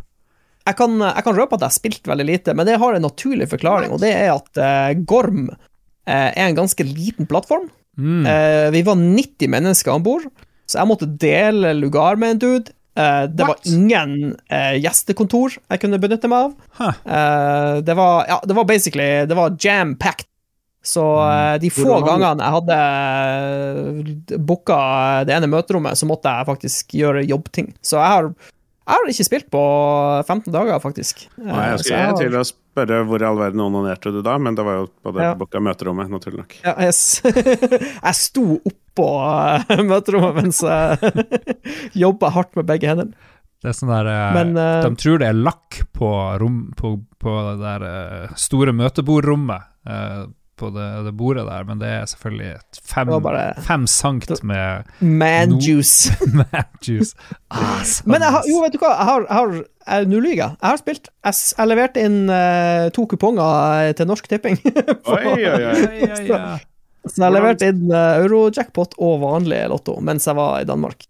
Jeg kan, jeg kan røpe at jeg har spilt veldig lite, men det har en naturlig forklaring, og det er at eh, Gorm eh, er en ganske liten plattform. Mm. Eh, vi var 90 mennesker om bord, så jeg måtte dele lugar med en dude. Uh, det What? var ingen uh, gjestekontor jeg kunne benytte meg av. Huh. Uh, det var Ja, det var basically Det var jam-packed. Så eh, de få gangene jeg hadde booka det ene møterommet, så måtte jeg faktisk gjøre jobbting. Så jeg har, jeg har ikke spilt på 15 dager, faktisk. Eh, Nei, jeg skulle har- til å spørre hvor i all verden onanerte du da, men det var jo på det Ja. booka møterommet, naturlig nok. Ja, jeg, jeg sto oppå eh, møterommet mens jeg jobba hardt med begge hendene. Det er sånn der eh, Men, uh, De tror det er lakk på, rom, på, på det der eh, store møtebordrommet eh, på det, det bordet der, men det er selvfølgelig fem, bare- fem sankt med Man No. juice. mad juice. Ah, Men jeg har, jo, vet du hva, jeg har, jeg har Nå lyver jeg. Jeg har spilt. Jeg, jeg leverte inn uh, to kuponger eh, til Norsk Tipping. Oi, oi, oi. ja, ja, ja. Så jeg leverte inn uh, eurojackpot og vanlig lotto mens jeg var i Danmark.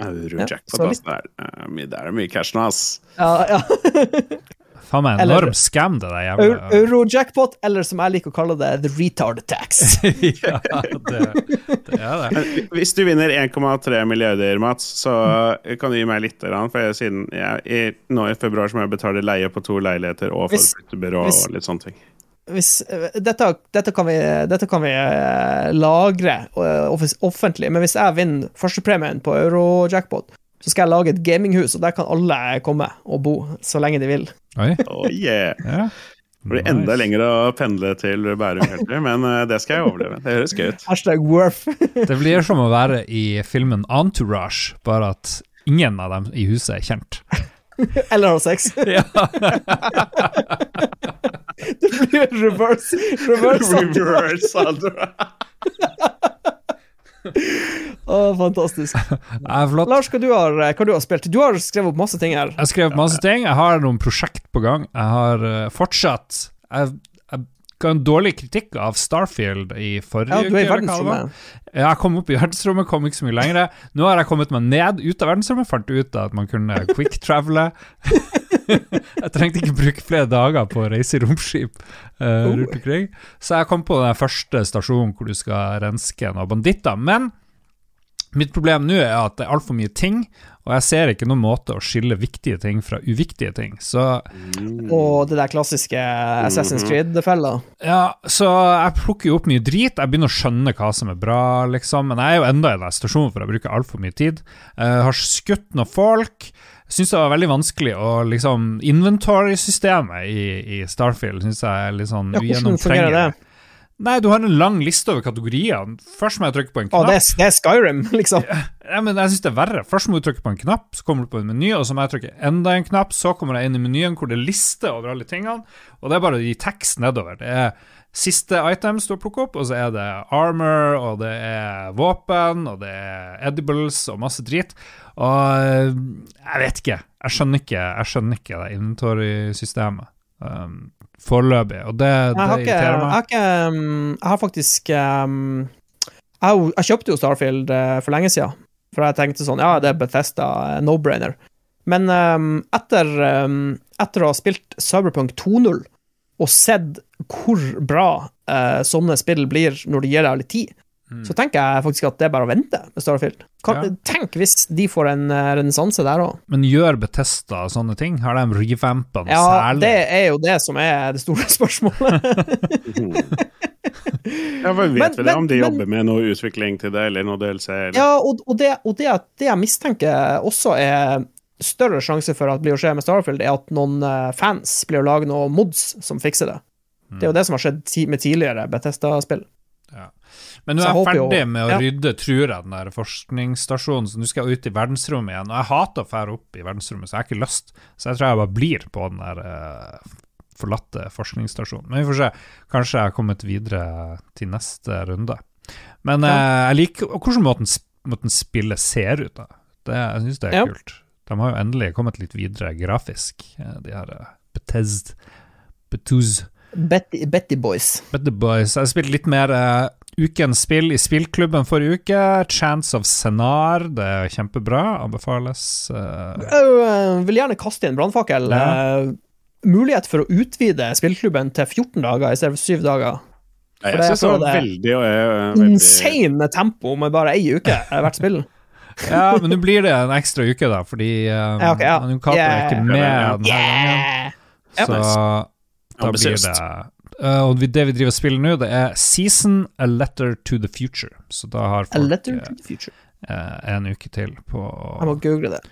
Eurojackpot, så litt- altså. Det er mye cash nå, ass. Ja, ja. Faen meg Eller- enorm scam, det der jævla Eurojackpot, eller som jeg liker å kalle det, the retard tax. ja, det, det er det. Hvis du vinner 1,3 milliarder, Mats, så kan du gi meg litt, for jeg, siden jeg, i, nå i februar så må jeg betale leie på to leiligheter og for flyttebyrå og litt sånne ting. Hvis, eh, dette, dette kan vi, dette kan vi eh, lagre eh, offentlig, men hvis jeg vinner førstepremien på eurojackpot, så skal jeg lage et gaminghus, og der kan alle komme og bo så lenge de vil. Oi. Oh, yeah. Ja. Det blir enda lenger å pendle til Bærum, men eh, det skal jeg overleve. Det høres gøy ut. Hashtag worth. Det blir som å være i filmen Entourage, bare at ingen av dem i huset er kjent. eller har sex. Ja. det blir reverse. reverse. Reverse, altså. Å, fantastisk. Lars, hva du har, hva du har spilt? Du har skrevet opp masse ting her. Jeg har skrevet masse ting. Jeg har noen prosjekt på gang. Jeg har uh, fortsatt Jeg, jeg ga en dårlig kritikk av Starfield i forrige Ja, du er i uke, verdensrommet. Ja, Jeg kom opp i verdensrommet, kom ikke så mye lenger. Nå har jeg kommet meg ned ut av verdensrommet, fant ut at man kunne quick-travele. jeg trengte ikke bruke flere dager på å reise i romskip uh, rundt omkring. Så jeg kom på den første stasjonen hvor du skal renske noen banditter. Men mitt problem nå er at det er altfor mye ting, og jeg ser ikke noen måte å skille viktige ting fra uviktige ting. Så Og det der klassiske Assassin's Creed-fella. Ja, så jeg plukker jo opp mye drit. Jeg begynner å skjønne hva som er bra, liksom. Men jeg er jo enda i den stasjonen for jeg bruker altfor mye tid. Jeg har skutt noen folk. Jeg syns det var veldig vanskelig å liksom Inventory-systemet i, i Starfield syns jeg er litt sånn Ja, ugjennomtrengelig. Nei, du har en lang liste over kategoriene. Først må jeg trykke på en Å, knapp. det er, det er Skyrim, liksom. Ja, men jeg synes det er verre. Først må du trykke på en knapp, så kommer du på en meny, og så må jeg trykke enda en knapp, så kommer jeg inn i menyen hvor det er liste over alle tingene, og det er bare å gi tekst nedover. Det er siste items du har plukket opp, og så er det armor, og det er våpen, og det er edibles og masse drit. Og øh, jeg vet ikke. Jeg skjønner ikke, jeg skjønner ikke det inventory-systemet. Um, Foreløpig. Og det, det ikke, irriterer jeg meg. har, ikke, um, jeg har faktisk um, jeg, jeg kjøpte jo Starfield eh, for lenge siden, for jeg tenkte sånn Ja, det er Bethesda, eh, no-brainer. Men um, etter, um, etter å ha spilt Cyberpunk 2.0 og sett hvor bra uh, sånne spill blir når de gir deg litt tid, så tenker jeg faktisk at det er bare å vente med Starfield. Kan, Ja. Tenk hvis de får en uh, renessanse der òg. Men gjør Betesta sånne ting? Har de revampa noe Ja, særlig? det er jo det som er det store spørsmålet. Ja, men vet vi det om de men- jobber med noe utvikling til det, eller noe DLC? Eller? Ja, og, og, det, og det, det jeg mistenker også er større sjanse for at blir å skje med Starfield, er at noen eh, fans blir å lage noen mods som fikser det. Det er jo det som har skjedd med tidligere Bethesda-spill. Men nå er jeg jeg ferdig med å ja. rydde, tror jeg, den der forskningsstasjonen, så nå skal jeg ut i verdensrommet igjen. Og jeg hater å fære opp i verdensrommet, så jeg har ikke lyst. Så jeg tror jeg bare blir på den der uh, forlatte forskningsstasjonen. Men vi får se. Kanskje jeg har kommet videre til neste runde. Men eh, jeg liker hvordan måten, måten spillet ser ut, da. Det, jeg syns det er Ja. kult. De har jo endelig kommet litt videre grafisk, eh, de her uh, Betesd Betuz. Betty, Betty Boys. Betty Boys. Jeg har spilt litt mer eh, ukens spill i spillklubben forrige uke. Chance of Senar, det er kjempebra. Anbefales. eh, Jeg vil gjerne kaste inn brannfakkel. Ja. Eh, mulighet for å utvide spillklubben til 14 dager i stedet for 7 dager. Jeg For det- syns det var det- veldig, veldig Insane tempo med bare ei uke eh, hvert spill. ja, men nå blir det en ekstra uke, da, fordi um, Ja, ok, ja. Cato er ikke med yeah. denne gangen. Ja. Så da blir det eh, Og det vi driver og spiller nå, det er Season A Letter to the Future. Så da har A letter eh, to the future. Uh, en uke til på Jeg må google det.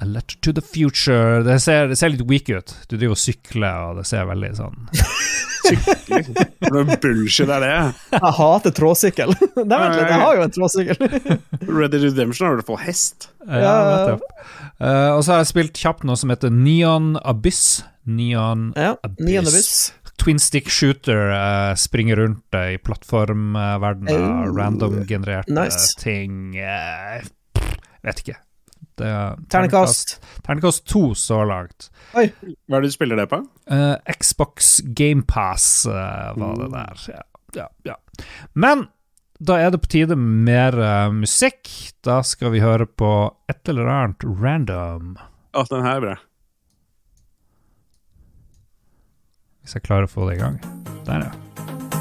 A Letter to the Future. Det ser, det ser litt weak ut. Du driver og sykler, og det ser veldig sånn Noe bullshit er det? Jeg hater tråsykkel. Nei, vent litt, jeg har jo en tråsykkel. Red Dead Redemption har du fått hest. Ja, nettopp. Uh, og så har jeg spilt kjapt noe som heter Neon Abyss. Neon Ja, Abyss. Neon buss. Twin stick shooter uh, springer rundt uh, i plattformverdenen. uh, Random-genererte nice. ting. pff, vet ikke. Det er Ternekast. Ternekast to så langt. Oi. Hva er det du spiller det på? Eh, Xbox GamePass uh, var det der. Ja, ja, ja. Men da er det på tide med mer uh, musikk. Da skal vi høre på et eller annet random. Å, den her er bra. Hvis jeg klarer å få det i gang. Der, ja.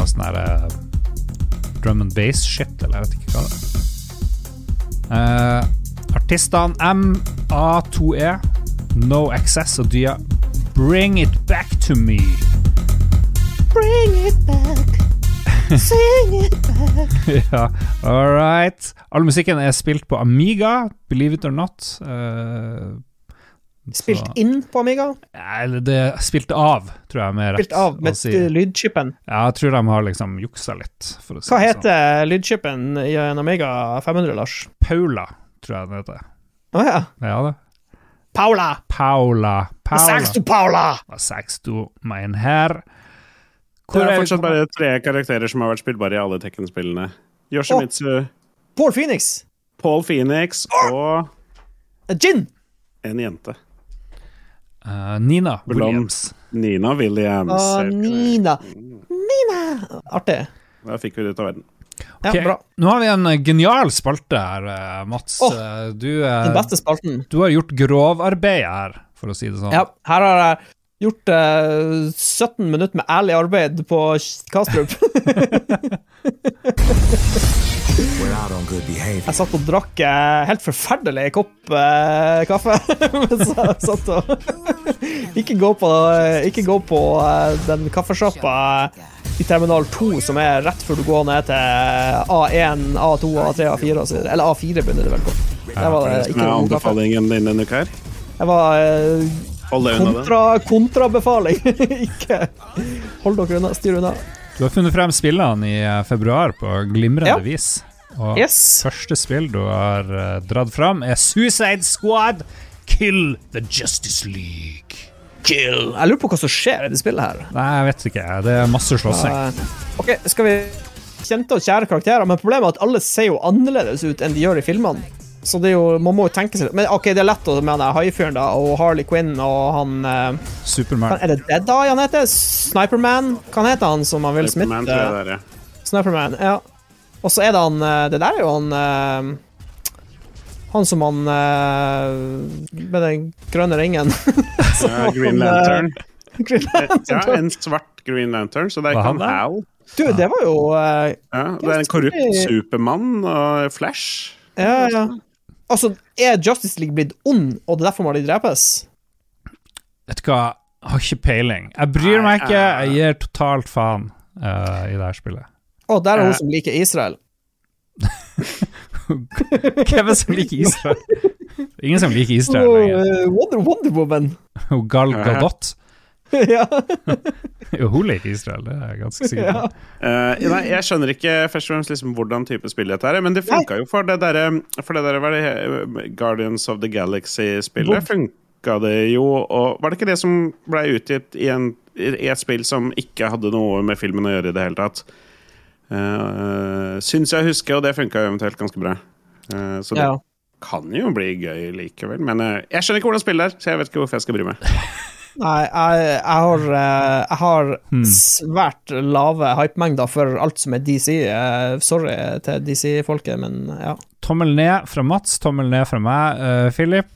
Har funnet sånn her eh, drum and bass-shit, eller jeg vet ikke hva det er. Uh, artistene MA2E, No Access og Dia Bring It Back To Me. Bring it back. Sing it back. ja, all right. All musikken er spilt på Amiga, believe it or not. Eh, Spilt så- inn på Amiga. Eller det er spilt av, tror jeg er mer Spilt av med å si. lydchipen. Ja, jeg tror de har liksom juksa litt. For å si Hva det sånn. heter lydchipen i en Amiga 500, Lars? Paula, tror jeg den heter. Å ja. Ja, det. Paula! Paula. Paula. Sex to Paula! Hva sagst du, mein herr? Det Hvor er er fortsatt bare tre karakterer som har vært spillbare i alle Tekken-spillene. Yoshimitsu, Paul Phoenix. Paul Phoenix og Gin! en jente. Eh, Nina. Williams. Nina Williams. Og Nina. Nina! Artig. Da fikk vi det ut av verden. Ja, bra. Nå har vi en genial spalte her, eh, Mats. Eh, du, Den beste spalten. du har gjort grovarbeid her, for å si det sånn. Ja, her har jeg gjort uh, 17 minutter med ærlig arbeid på Kastrup. We're out on good behavior. Jeg satt og drakk eh, helt forferdelig kopp eh, kaffe. Mens jeg satt og Ikke gå på, ikke gå på eh, den kaffesjappa i terminal 2 som er rett før du går ned til A1, A2, A3, A4 og så videre. Eller A4 begynner det vel på. Der var det ikke noen noe kaffe. anbefalingen din denne uka her. Det var eh, kontra, kontrabefaling. ikke Hold dere unna. Styr unna. Du har funnet frem spillene i februar på glimrende Ja. vis. Og Yes. første spill du har uh, dratt fram, er Suicide Squad Kill the Justice League. Kill. Jeg lurer på hva som skjer i det spillet her. Nei, jeg vet ikke. Det er masse slåssing. Uh, ok, skal vi Kjente og kjære karakterer, men problemet er at alle ser jo annerledes ut enn de gjør i filmene. Så det er jo, man må jo tenke seg Men ok, det er lett å der haifyren da, og Harley Quinn og han uh, Superman. Er det Dead Eye han heter? Sniperman? Hva heter han som han vil smitte? Superman, tror jeg det er, ja. Sniperman, ja. Og så er det han eh, Det der er jo han eh, Han som han eh, med den grønne ringen. Ja, Green Lantern. Green Lantern. Ja, en svart Green Lantern, så det er ikke han han? Hal. Du, det var jo uh, Ja, det er en korrupt Supermann og Flash. Ja, ja. Altså, er Justice League blitt ond, og det er derfor må de drepes? Vet du hva, jeg har ikke peiling. Jeg bryr meg ikke, jeg gir totalt faen uh, i det her spillet. Å, der er hun Eh. som liker Israel. Hvem er det som liker Israel? Ingen som liker Israel Oh, lenger. eh, Wonder, Wonder Woman. Og Gal Gadot. ja. Jo, hun liker Israel, det er jeg ganske sikker ja. på. Eh, nei, jeg skjønner ikke først og fremst liksom hvordan type spill dette er, men det funka jo for det derre For det derre var det eh, Guardians of the Galaxy-spillet funka det jo, og var det ikke det som ble utgitt i, en, i et spill som ikke hadde noe med filmen å gjøre i det hele tatt? Uh, syns jeg husker, og det funka eventuelt ganske bra. Uh, så det ja. kan jo bli gøy likevel, men uh, jeg skjønner ikke hvordan spillet er, så jeg vet ikke hvorfor jeg skal bry meg. Nei, jeg, jeg har, jeg har Hmm. svært lave hypemengder for alt som er DC. Sorry til DC-folket, men ja. Tommel ned fra Mats, tommel ned fra meg. Uh, Philip,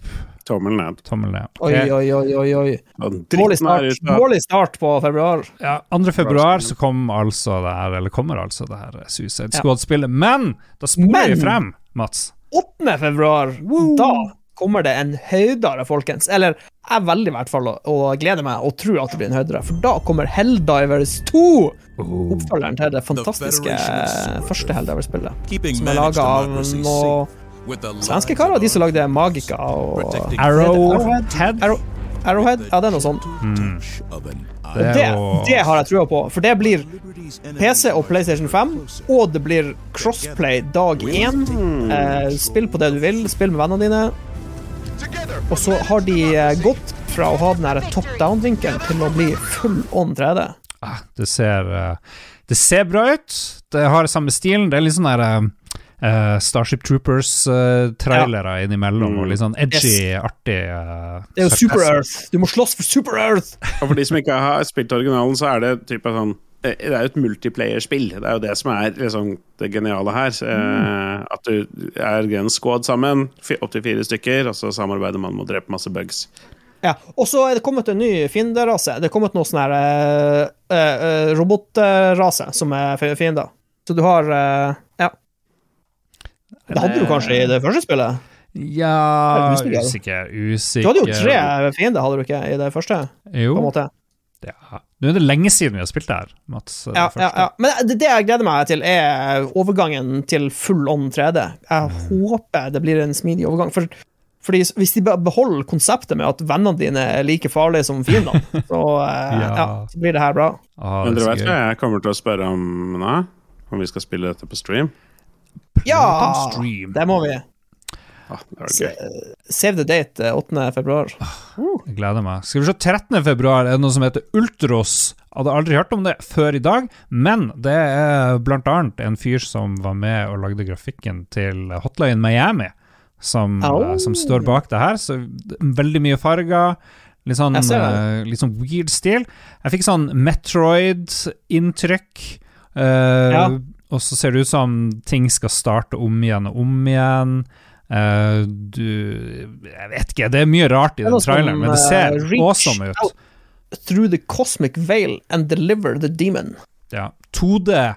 Tommel ned. tommel ned. Oi, oi, oi, oi. oi. Er start, Målig start på februar. Ja, 2. februar så kom altså det her, eller kommer altså det her Suicide Squad-spillet. Men da spoler vi frem, Mats. 8. februar, da kommer det en høydere, folkens. Eller jeg veldig i hvert fall og, gleder meg og tror at det blir en høydere, for da kommer Helldivers 2! Oppfølgeren til det fantastiske første Helldivers-spillet. Som er laga av democracy svenske karer, de som lagde Magica og Arrow, Arrowhead. Arrow, Arrowhead? Ja, det er noe sånt. Mm. Det det, det har jeg trua på, for det blir PC og PlayStation 5, og det blir crossplay dag én. Eh, spill på det du vil, spill med vennene dine. Og så har de eh, gått fra å ha den her top down-vinkelen til å bli full on 3D. Ah, det ser eh, Det ser bra ut. Det har samme stilen. Det er litt sånn der eh, eh, Starship Troopers-trailere innimellom, og litt sånn edgy, artig uh, Det er jo. Super Earth. Du må slåss for Super Earth! Og for de som ikke har spilt originalen, så er det type sånn eh, det er jo et multiplayer-spill. Det er jo det som er liksom, det geniale her. Mm. At du er en squad sammen, opptil fire stykker, og så samarbeider man med å drepe masse bugs. Ja, Og så er det kommet en ny fienderase. Det er kommet noe sånn her uh, eh, eh, robotrase som er fi- fiender. Så du har uh, Ja. Det hadde du kanskje i det første spillet? Ja Usikker. Usikker, Du hadde jo tre fiender, hadde du ikke, i det første? På en måte. ja. Nå er det lenge siden vi har spilt det her, Mats. eh, Ja, ja, ja. Men det, det jeg gleder meg til, er overgangen til full on 3D. Jeg håper det blir en smidig overgang. For, fordi Hvis de beholder konseptet med at vennene dine er like farlige som fiendene, så, eh, Ja. ja, så blir det her bra. Ah, Men det er dere vet hva jeg kommer til å spørre om nå? Om vi skal spille dette på stream? Ja! stream. Det må vi. Ah, det. Save the date eh, 8. februar. Jeg gleder meg. Skal vi se, 13. februar er det noe som heter Ultros. Hadde aldri hørt om det før i dag, men det er blant annet en fyr som var med og lagde grafikken til Hotline Miami, som, eh, som står bak det her. Så veldig mye farger. Litt sånn, eh, litt sånn weird stil. Jeg fikk sånn Metroid-inntrykk. Uh, Ja. Og så ser det ut som ting skal starte om igjen og om igjen. Uh, du Jeg vet ikke, det er mye rart i den traileren, men det ser uh, reach awesome ut. Through the cosmic veil and deliver the demon. Ja. 2D,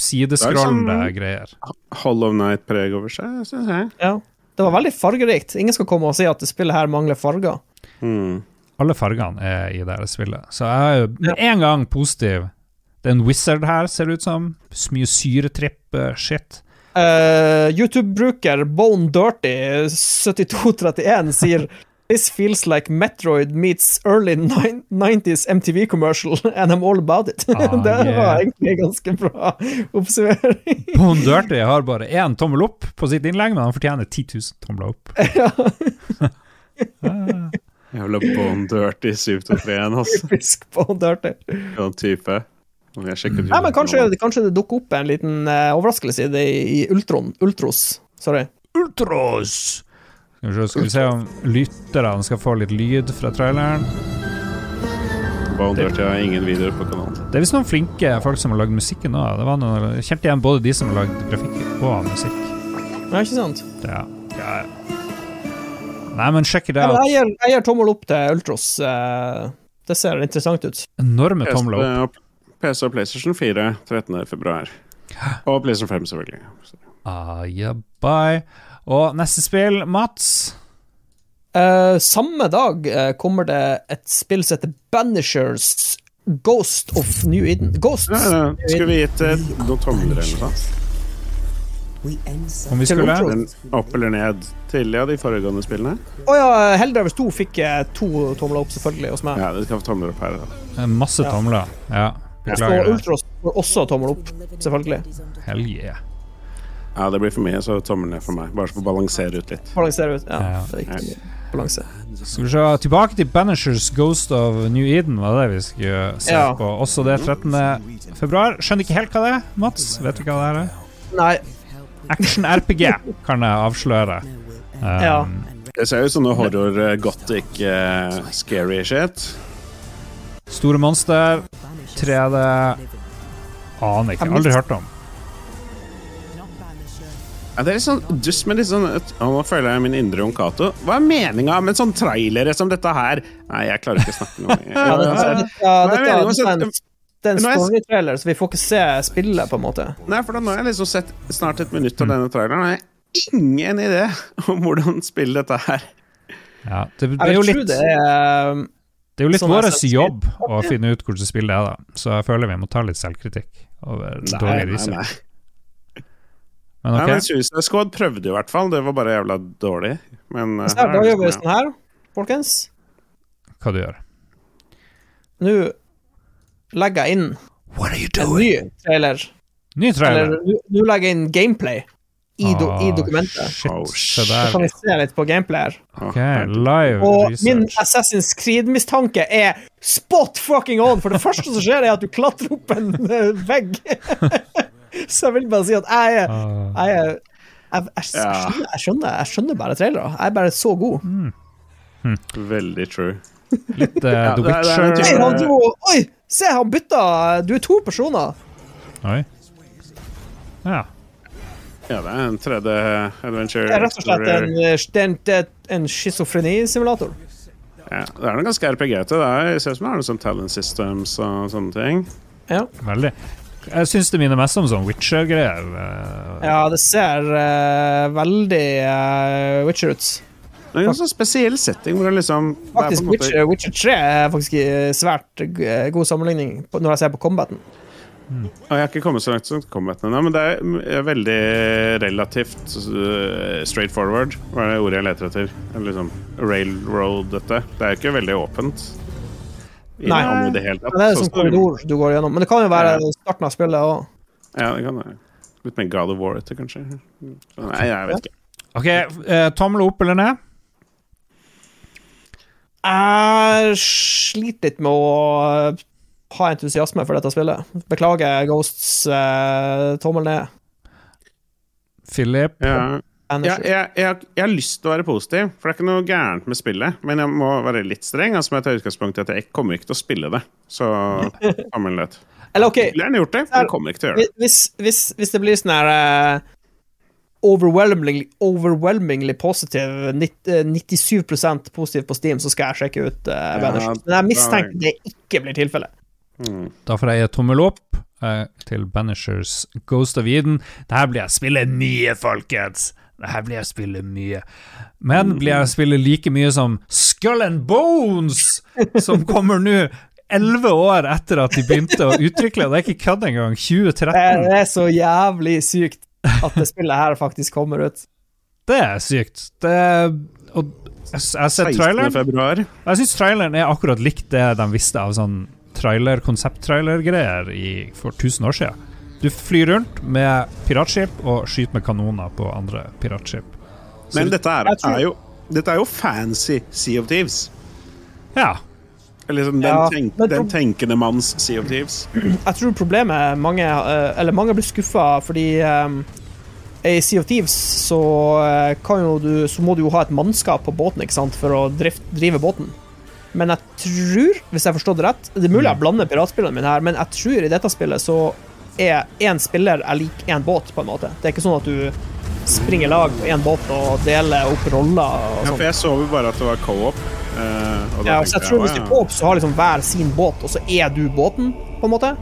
sideskrollende greier. Hall sånn- greier. Hollow Night-preg over seg, syns jeg. Ja. Det var veldig fargerikt. Ingen skal komme og si at det spillet her mangler farger. Mm. Alle fargene er i det spillet. Så jeg er med en gang positiv. Det er en wizard her, ser det ut som. Så Mye syretripp-shit. Uh, YouTube-bruker Bone Dirty 7231 sier This feels like Metroid meets early 90s MTV commercial, and I'm all about it. Ah, det yeah. var egentlig ganske bra oppsummering. Bone Dirty har bare én tommel opp på sitt innlegg, men han fortjener 10 000 tomler opp. Jævla Bone Dirty 721, altså. Typisk Bone Dirty. Sånn type. Nei, men kanskje, kanskje det dukker opp en liten uh, overraskelse i det i Ultron. Ultros. Sorry. Ultros! Skal vi, se, om lytterne skal få litt lyd fra traileren. Kanalen. Det er visst noen flinke folk som har lagd musikken. Det noen, jeg kjente igjen både de som har lagd grafikk og musikk. Ja, ikke sant? Det, ja. Ja. Nei, men sjekk det Ja, out. jeg, gir, tommel opp til Ultros. eh, det ser interessant ut. Enorme tomler opp. PC og PlayStation 4 13. februar. Og PlayStation 5, selvfølgelig. Ah, yeah, bye. Og neste spill, Mats. Eh, samme dag eh, kommer det et spill som heter Banishers Ghost of New Eden. Ghost Ja, ja. Skulle vi gitt eh, noen tomler eller noe sånt? Om vi skulle Opp eller ned til ja, de foregående spillene? Å ja, Helldrivers 2 fikk to tomler opp, selvfølgelig, hos meg. Ja, det skal få tomler opp her. Da. Masse tomler. Ja, beklager Og Ultros får også tommel opp, selvfølgelig. Hell yeah. Ja, det blir for mye, så tommel ned for meg. Bare for å balansere ut litt. Balansere ut. Ja, Ja. Balanse. Skal vi se Tilbake til Banishers Ghost of New Eden, var det vi skulle se Ja. på. Også det 13. februar. Skjønner ikke helt hva det er, Mats? Vet du hva det er? Nei, Action-RPG, kan jeg avsløre. Um, Ja. Det ser ut som noe horror, eh, gothic, eh, scary shit. Store monster, 3D Aner ikke. Aldri hørt om. Ja, det er litt sånn dust med litt sånn Nå føler jeg min indre Jon Cato. Hva er meninga med sånn trailere som dette her? Nei, jeg klarer ikke å snakke noe. ja, Jeg, ja, dette, meningen dette er en, sånn- det er en er storytrailer, så vi får ikke se spillet, på en måte. nei, for da nå har jeg liksom sett snart et minutt av denne traileren, og jeg har ingen idé om hvordan spille dette her. Ja, det, det er jo litt Jeg litt det er Det er jo litt Sånn vår jobb å finne ut hvordan spillet er, da. Så jeg føler vi må ta litt selvkritikk over Nei, dårlig nei, nei. research. Men Nei, ok, men Suicide Squad prøvde i hvert fall. Det var bare jævla dårlig. Men her, Da gjør vi sånn, her, folkens. hva du gjør Nå legger jeg inn What are you en ny trailer. Ny trailer. Nå legger jeg inn gameplay i, do, i Ah, dokumentet. Shit, Oh, Så kan vi se litt på gameplay her. ja. Live Og min. Assassin's Creed-mistanke er spot fucking on! For det første som skjer, er at du klatrer opp en eh, vegg. Så jeg vil bare si at jeg er jeg, Jeg, er- jeg, jeg, skjønner, jeg, skjønner, jeg skjønner bare trailere. Jeg er bare så god. Veldig true. litt uh, The er- er Witcher. Nei, han dro Oi! Se, han bytta! Du er to personer. Oi. Ja. Ja, det er en 3D-adventure. Det er rett og slett en, eh, det er en, det er schizofrenisimulator. Ja, det er noe ganske RPG-ete. Det ser ut som det har noen sånn talent systems og sånne ting. Ja. Veldig. Jeg syns det minner mest om sånn Witcher-greier. eh, ja, det ser uh, veldig uh, Witcher ut. Det er en sånn spesiell setting hvor det liksom det er på Faktisk, en måte- Witcher, Witcher 3 er faktisk svært god sammenligning når jeg ser på combaten. Og jeg har ikke kommet så langt som Combat ennå, men det er mm, veldig relativt uh, straight forward, hva er det ordet jeg leter etter. Liksom railroad, dette. Det er jo ikke veldig åpent. I Nei. det hele tatt. Det er Så sånn korridor du går gjennom. Men det kan jo være Ja. starten av spillet òg. Ja, det kan det. Litt mer God of War etter, kanskje. Nei, jeg vet ikke. Ok, uh, tommel opp eller ned? Jeg sliter litt med å ha entusiasme for dette spillet. Beklager Ghosts eh, tommel ned. Philip? Ja. ja Jeg, jeg, jeg, har lyst til å være positiv, for det er ikke noe gærent med spillet. Men jeg må være litt streng. Altså, jeg tar utgangspunkt i at jeg kommer ikke til å spille det. Så tommelen ned. Eller OK, Jeg gjerne gjort det, men jeg kommer ikke til å gjøre det. hvis, hvis, hvis det blir sånn her uh, overwhelmingly, overwhelmingly positive, eh, 97% positiv på Steam, så skal jeg sjekke ut uh, Banishers. Men jeg mistenker det ikke blir tilfellet. Da får jeg gi tommel opp eh, til Banishers Ghost of Eden. Det her blir jeg spille mye, folkens! Det her blir jeg spille mye. Men blir jeg spille like mye som Skull and Bones, som kommer nå elleve år etter at de begynte å utvikle, og det er ikke kødd engang, 2013. Det er så jævlig sykt at det spillet her faktisk kommer ut. Det er sykt. Det er, og jeg, jeg traileren. Jeg syns traileren er akkurat likt det de visste av sånn trailer, konsept-trailer-greier for 1000 år siden. Du flyr rundt med piratskip og skyter med kanoner på andre piratskip. Men dette er, er jo Dette er jo fancy Sea of Thieves. Ja. Eller liksom den, Ja, tenk, den tenkende manns Sea of Thieves. Jeg tror problemet mange eh, Eller mange blir skuffa fordi um, i Sea of Thieves så, eh, kan jo du, så må du jo ha et mannskap på båten ikke sant, for å drift, drive båten. Men jeg tror, hvis jeg har forstått det rett Det er mulig jeg blander piratspillene mine her, men jeg tror i dette spillet så er én spiller er lik én båt, på en måte. Det er ikke sånn at du springer lag på én båt og deler opp roller Ja, for jeg så jo bare at det var co-op. Uh, Ja, så jeg tenkte tror hvis du er co-op, så har liksom hver sin båt, og så er du båten, på en måte.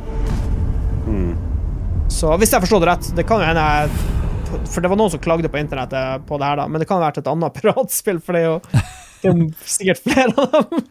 Mm. Så hvis jeg forstår det rett, det kan jo hende jeg For det var noen som klagde på internettet på det her, da, men det kan ha vært et annet piratspill, for det er jo, det er sikkert flere av dem.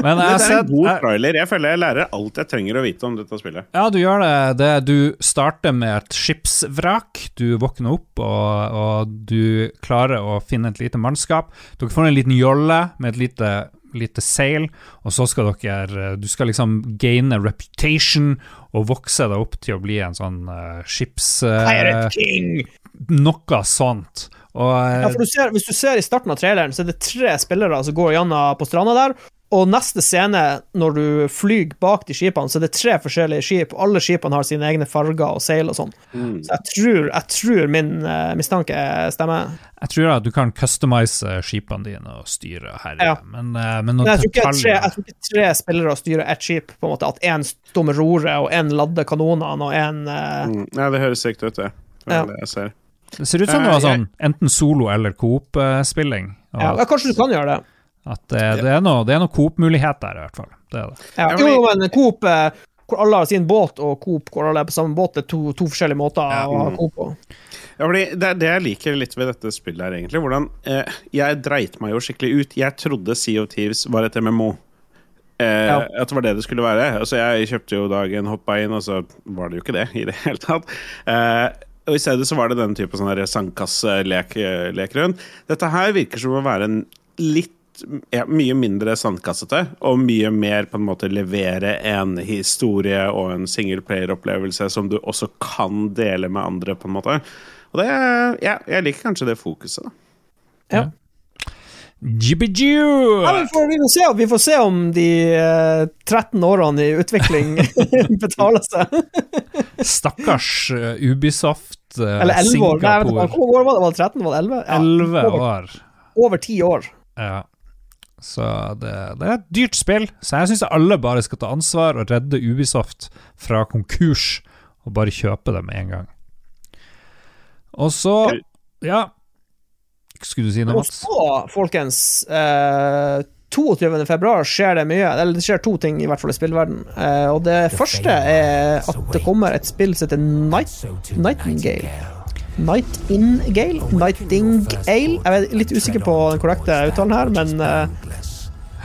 Men jeg har er en sett god trailer. Jeg føler jeg lærer alt jeg trenger å vite om dette spillet. Ja, du gjør det. det. Du starter med et skipsvrak. Du våkner opp, og, og du klarer å finne et lite mannskap. Dere får en liten jolle med et lite, lite seil, og så skal dere Du skal liksom gaine reputation og vokse deg opp til å bli en sånn uh, skips... Uh, Pirate King! noe sånt. Og eh, Ja, for du ser, hvis du ser i starten av traileren, så er det tre spillere som går gjennom på stranda der. Og neste scene, når du flyr bak de skipene, så er det tre forskjellige skip. og Alle skipene har sine egne farger og seil og sånn. Mm. Så jeg tror, jeg tror min uh, mistanke stemmer. jeg tror at du kan customize skipene dine og styre her, Ja. men, uh, men Men jeg tror, ikke tre, jeg tror ikke tre spillere styrer ett skip, på en måte. At én står med roret, og én lader kanonene, og én uh... Mm. Ja, det høres riktig ut, det. Det Ja. det jeg ser. Det ser ut som det Eh, var sånn enten solo- eller coop-spilling. ja, ja, Kanskje du kan gjøre det. At det, det er noe, det er noe Coop-mulighet der, i hvert fall. Det er det. Ja. Ja, Jo, men Coop eh, hvor alle har sin båt, og Coop hvor alle er på samme båt, det er to, to forskjellige måter å ha Coop på. Ja, fordi det er det jeg liker litt ved dette spillet her, egentlig. Hvordan eh, Jeg dreit meg jo skikkelig ut. Jeg trodde Sea of Thieves var et MMO. Eh, Ja. At det var det det skulle være. Altså, jeg kjøpte jo dagen, hoppa inn, og så var det jo ikke det i det hele tatt. Eh, og I stedet så var det den type sånn her sandkasselek rundt. Dette her virker som å være en litt ja, mye mindre sandkassete, og mye mer på en måte levere en historie og en singleplayer-opplevelse som du også kan dele med andre, på en måte. Og det, ja, jeg liker kanskje det fokuset, da. Ja. Jibbidu! Ja, vi, får, vi, får se, vi får se om de eh, 13 årene i utvikling betaler seg. Stakkars uh, Ubisoft uh, Eller 11 år. Nei, vet du, Hvor år var det? Var det 13? Var det 11? Ja, 11 over, år. over 10 år. Ja. Så det, det er et dyrt spill, så jeg syns alle bare skal ta ansvar og redde Ubisoft fra konkurs, og bare kjøpe det med en gang. Og så Ja. Skulle du si noe, Og Mats? så, folkens eh, 22. februar skjer det mye. Eller det skjer to ting, i hvert fall i spillverden. Eh, og det første er at det kommer et spill som heter Night, Nightingale. Nightingale? Nightingale? Jeg er litt usikker på den korrekte uttalen her, men eh,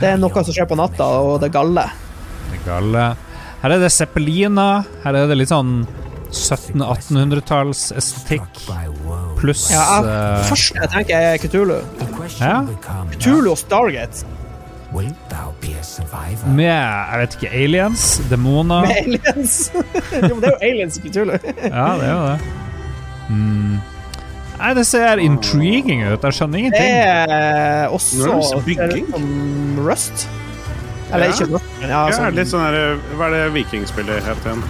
det er noe som skjer på natta, og det er galle. Det gale. Her er det zeppeliner. Her er det litt sånn 1700-1800-talls estetikk pluss Ja, jeg, eh, første jeg tenker, er Kutulu. Ja. Kutulu og Stargate. Med, jeg vet ikke, aliens, demoner Med aliens. jo, men det er jo aliens i Kutulu. Ja, det er jo det. Mm. Nei, det ser intriguing ut. Jeg skjønner ingenting. Det er også er bygging. som Rust. Eller Ja. ikke Rust, men ja, Ja, sånn, litt sånn her, Hva er det vikingspillet het igjen?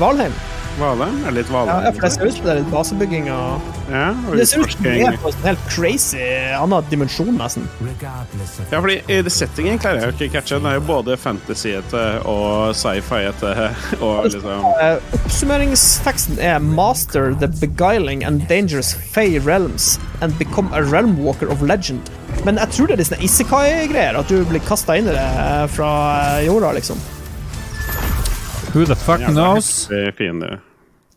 Valheim. Valheim? Er det litt Ja, Valheim? ja, for det ser ut som det er litt basebygging og Ja, og Det ser ut som det er på en helt crazy annen dimensjon, nesten. Ja, fordi i det settingen klarer jeg jo ikke å catche. Den er jo både fantasyete og sci-fi-ete og liksom Eh, oppsummeringsteksten er 'Master the beguiling and dangerous Fey realms and become a realm walker of legend'. Men jeg tror det er litt sånne isekai-greier, at du blir kasta inn i det eh, fra eh, jorda, liksom. Who the fuck Ja, det er knows? det fiender.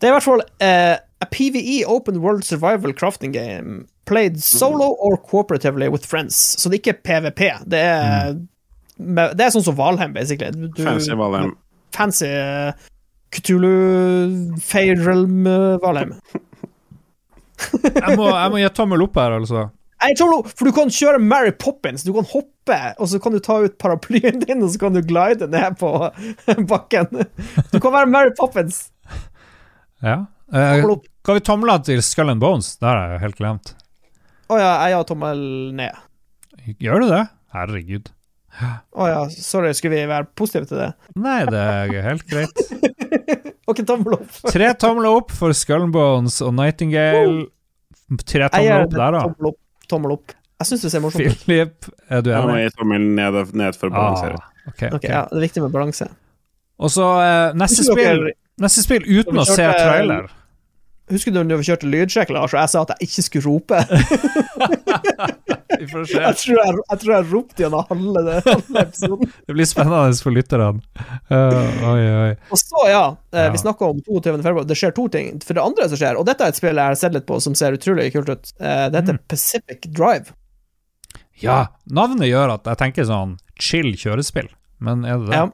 Det er i hvert fall uh, a PVE open world survival crafting game played solo or cooperatively with friends. Så det er ikke PVP. Det er, med, det er sånn som Valheim, basically. Du, Fancy Valheim. Fancy uh, Cthulhu Fairrealm uh, Valheim. Jeg må, jeg må gi tommel opp her, altså. Nei, for du kan kjøre Mary Poppins. Du kan hoppe, og så kan du ta ut paraplyen din, og så kan du glide ned på bakken. Du kan være Mary Poppins. Ja. Eh, kan vi tomle til Skull and Bones? Det har jeg jo helt glemt. Å ja, jeg har tommel ned. Gjør du det? Herregud. Å ja, sorry, skulle vi være positive til det? Nei, det er helt greit. Ok, tommel opp. Tre tomler opp for Skull and Bones og Nightingale. Tre tommel tomler opp der, da. Tommel opp. Tommel opp. Jeg syns det ser morsomt ut. Philip, er du Jeg må enig? gi tommel ned, ned for å balansere. Ah, okay, okay. okay, ja, Det er viktig med balanse. Og så eh, neste spill Neste spill uten å se trailer. Husker du når vi kjørte lydsjekk, Lars, og jeg sa at jeg ikke skulle rope? Vi får se. Jeg tror jeg, jeg, tror jeg ropte gjennom halve, det- halve episoden. Det blir spennende for lytterne. Uh, oi, oi. Og så, ja, eh, Ja. vi snakka om 22. februar. Det skjer to ting. For det andre som skjer, og dette er et spill jeg har sett litt på som ser utrolig kult ut, eh, det heter Pacific Drive. Ja, navnet gjør at jeg tenker sånn chill kjørespill, men er det det? Ja.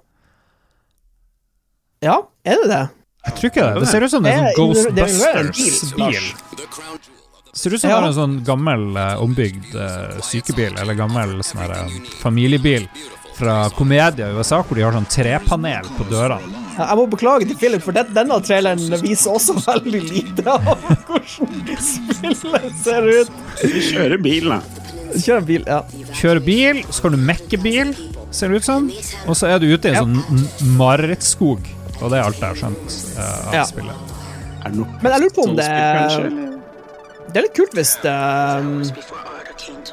ja, er det det? Jeg tror ikke det. Det ser ut som en Det er- sånn er Ghostbusters-bil. Ser ut som Ja. det er en sånn gammel eh, ombygd uh, sykebil, eller gammel sånn her, eh, familiebil fra komedier i USA, hvor de har sånn trepanel på dørene. Ja, Jeg må beklage til Philip, for det, denne traileren viser også veldig lite av hvordan spillet ser ut. Vi kjører bil, da. Kjører bil, ja. Kjøre bil, så kan du mekke bil, ser det ut som. Og så er du ute i en sånn marerittskog, og det er alt jeg har skjønt uh, av Ja. spillet. Er det noe Men jeg lurer på om det kanskje, eller? Det er litt kult hvis det um,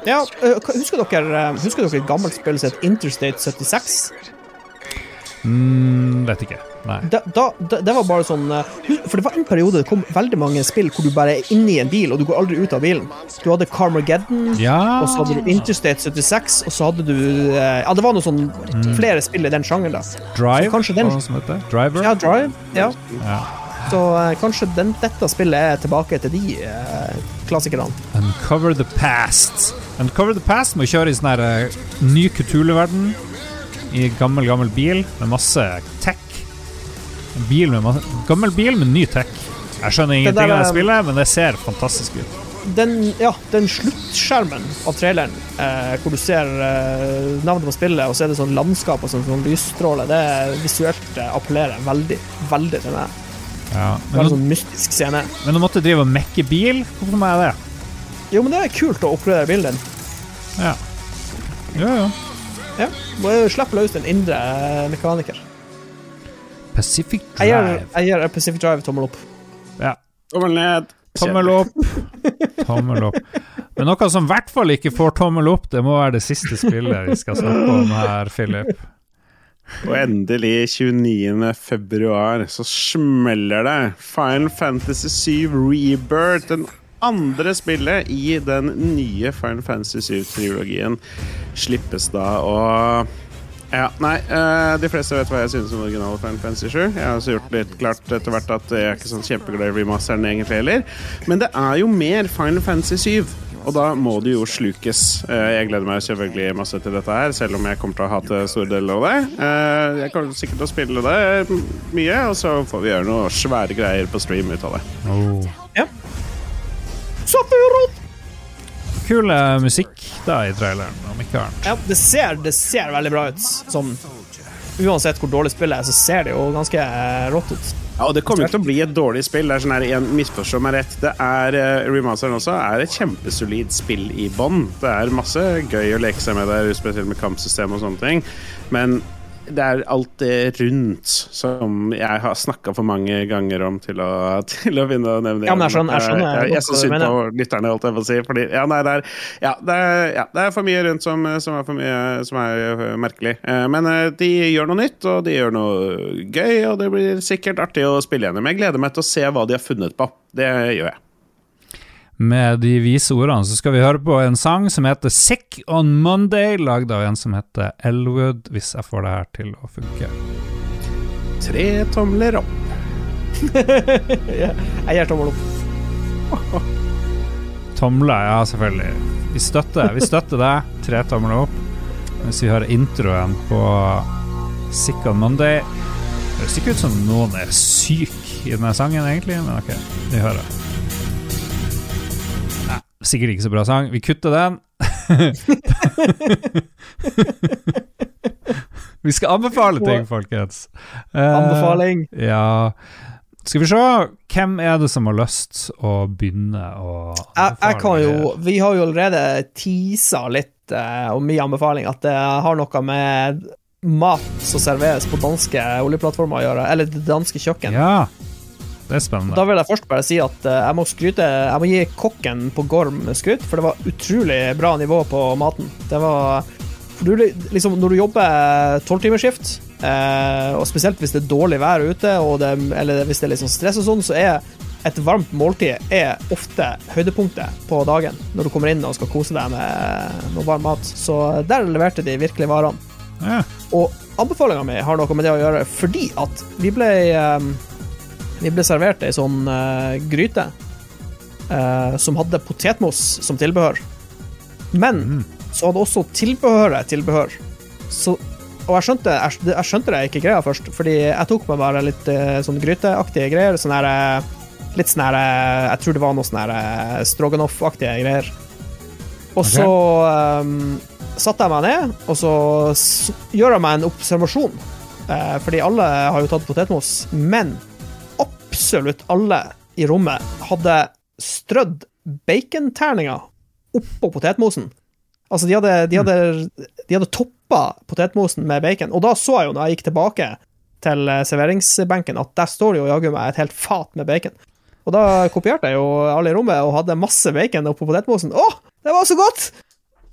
Ja, øh, husker dere, husker dere et gammelt spill som het Interstate 76? Mm, vet ikke. Nei. Da, da, det var bare sånn øh, For det var en periode det kom veldig mange spill hvor du bare er inni en bil, og du går aldri ut av bilen. Du hadde Carmageddon, Ja og så hadde du Interstate 76, og så hadde du øh, Ja, det var noe sånn flere spill i den sjangeren, da. Drive, så den- Driver? Ja, Drive. Ja. Ja. Så uh, kanskje den, dette spillet er tilbake til de uh, klassikerne. Uncover the past. Uncover the past må kjøre i sånn her uh, ny Kutule-verden. I gammel, gammel bil med masse tech. Bil med masse, gammel bil med ny tech. Jeg skjønner ingenting av det eh, spillet, men det ser fantastisk ut. den, ja, den sluttskjermen av traileren, eh, hvor du ser eh, navnet på spillet, og så er det sånn landskap og sånn, sånn lysstråle, det visuelt eh, appellerer veldig, veldig til meg. Ja. Men, Veldig nå, sånn mystisk scene. men du måtte drive og mekke bil, hvorfor må jeg det? Jo, men det er kult å oppgradere bilen din. Ja. Jo, jo. Ja, må jo slippe løs en indre eh, mekaniker. Pacific Jeg gir, Drive. jeg gir Pacific Drive tommel opp. Ja. Tommel ned. Tommel opp. Tommel opp. Men noe som i hvert fall ikke får tommel opp, det må være det siste spillet vi skal snakke om her, Philip. Og endelig, 29. februar, så smeller det. Final Fantasy 7 Rebirth, den andre spillet i den nye Final Fantasy 7-trilogien, slippes da. Og ja, nei, eh, de fleste vet hva jeg synes om originale Final Fantasy 7. Jeg har også gjort litt klart etter hvert at jeg er ikke sånn kjempeglad i remasteren egentlig heller. Men det er jo mer Final Fantasy 7. Og da må det jo slukes. Eh, Jeg gleder meg selvfølgelig masse til dette her, selv om jeg kommer til å hate store deler av det. Eh, Jeg kommer sikkert til å spille det mye, og så får vi gjøre noe svære greier på stream ut av det. Oh. Ja. Sephiroth! Kul eh, musikk da i traileren, om ikke annet. Ja, det ser, det ser veldig bra ut. Sånn, uansett hvor dårlig spillet er, så ser det jo ganske eh, rått ut. Ja, og Det kommer ikke til å bli et dårlig spill. Det er sånn her, igjen, Misforstå meg rett. Det er uh, remasteren også er et kjempesolid spill i bånn. Det er masse gøy å leke seg med der, spesielt med kampsystem og sånne ting. Men det er alt det rundt som jeg har snakka for mange ganger om til å, til å begynne å nevne. Ja, men jeg skjønner- jeg skjønner jeg, jeg, godt så synd på lytterne, holdt jeg på å si. Fordi, ja, nei, det, er, ja, det, er, ja, det er for mye rundt som, som er for mye som er øh, merkelig. Eh, Men øh, de gjør noe nytt, og de gjør noe gøy, og det blir sikkert artig å spille gjennom. Jeg gleder meg til å se hva de har funnet på. Det gjør jeg. Med de vise ordene så skal vi høre på en sang som heter Sick on Monday, lagd av en som heter Elwood, hvis jeg får det her til å funke. Tre tomler opp. Jeg gir tommel opp. Tomler, ja, selvfølgelig. Vi støtter, vi støtter deg. Tre tomler opp. Hvis vi hører introen på Sick on Monday. Det høres ikke ut som noen er syk i denne sangen, egentlig, men ok, vi hører. Sikkert ikke så bra sang. Vi kutter den. vi skal anbefale ting, folkens. Anbefaling. Anbefaling. Ja Skal vi se, hvem er det som har lyst å begynne å Jeg, jeg kan jo? Vi har jo allerede teasa litt uh, om min anbefaling, at det har noe med mat som serveres på danske oljeplattformer å gjøre, eller det danske kjøkken. Ja, det er spennende. Da vil jeg først bare si at eh, jeg må skryte Jeg må gi kokken på Gorm skryt, for det var utrolig bra nivå på maten. Det var du, liksom, Når du jobber tolvtimersskift, eh, og spesielt hvis det er dårlig vær ute, det, eller hvis det er sånn stress og sånn, så er et varmt måltid er ofte høydepunktet på dagen, når du kommer inn og skal kose deg med noe varm mat. Så der leverte de virkelig varene. Ja. Og anbefalinga mi har noe med det å gjøre, fordi at vi ble eh, Vi ble servert ei sånn uh, gryte uh, som hadde potetmos som tilbehør. Men så hadde også tilbehøret tilbehør. Så, og jeg skjønte, jeg, jeg skjønte det ikke greia først, fordi jeg tok meg bare litt uh, sånn gryteaktige greier. Sånn her Litt sånn her Jeg tror det var noe sånn her stroganoff-aktige greier. Og så um, satte jeg meg ned, og så gjør jeg meg en observasjon. Fordi alle har jo tatt potetmos, men absolutt alle i rommet hadde strødd baconterninger oppå potetmosen. Altså, de hadde, de hadde, de hadde toppa potetmosen med bacon, og da så jeg jo når jeg gikk tilbake til eh, serveringsbenken, at der står det jo jaggu meg et helt fat med bacon. Og da kopierte jeg jo alle i rommet og hadde masse bacon oppå potetmosen. Å, det var så godt!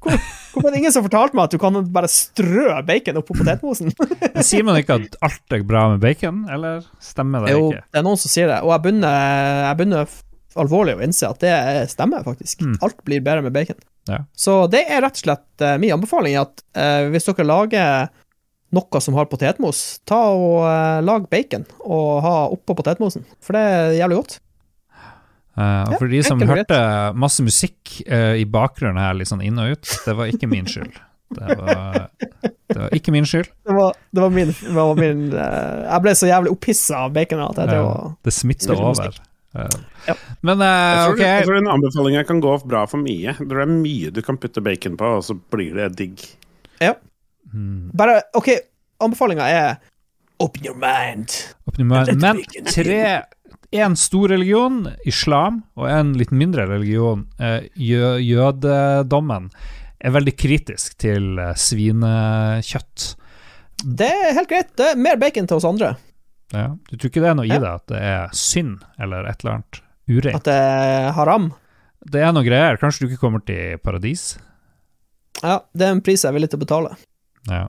Hvor, hvorfor er det ingen som fortalte meg at du kan bare strø bacon oppå potetmosen? Men Sier man ikke at alt er bra med bacon, eller stemmer det jo, ikke? det er noen som sier det, og jeg begynner, jeg begynner alvorlig å innse at det stemmer, faktisk. Mm. Alt blir bedre med bacon. Ja. Så det er rett og slett uh, min anbefaling, at uh, hvis dere lager noe som har potetmos, ta og uh, lag bacon og ha oppå potetmosen, for det er jævlig godt. Eh, og Ja, for de som hørte masse musikk uh, i bakgrunnen her, litt sånn inn og ut, det var ikke min skyld. Det var, det var ikke min skyld. Det var, det var min, det var min uh, Jeg ble så jævlig opphissa av bacon at jeg drev og det smitta over. Ja. Men Jeg tror, ok, jeg tror den anbefalingen kan gå bra for mye. Det er mye du kan putte bacon på, og så blir det digg. Ja. Hmm. Bare OK, anbefalinga er Open your mind. Oppnummer- men tre En stor religion, islam, og en litt mindre religion, eh, jø jødedommen, er veldig kritisk til eh, svinekjøtt. Det er helt greit. Det er mer bacon til oss andre. Ja. Du tror ikke det er noe i det, at det er synd eller et eller annet ureint? At det er haram. Det er noe greier. Kanskje du ikke kommer til paradis? Ja, det er en pris jeg er villig til å betale. Ja.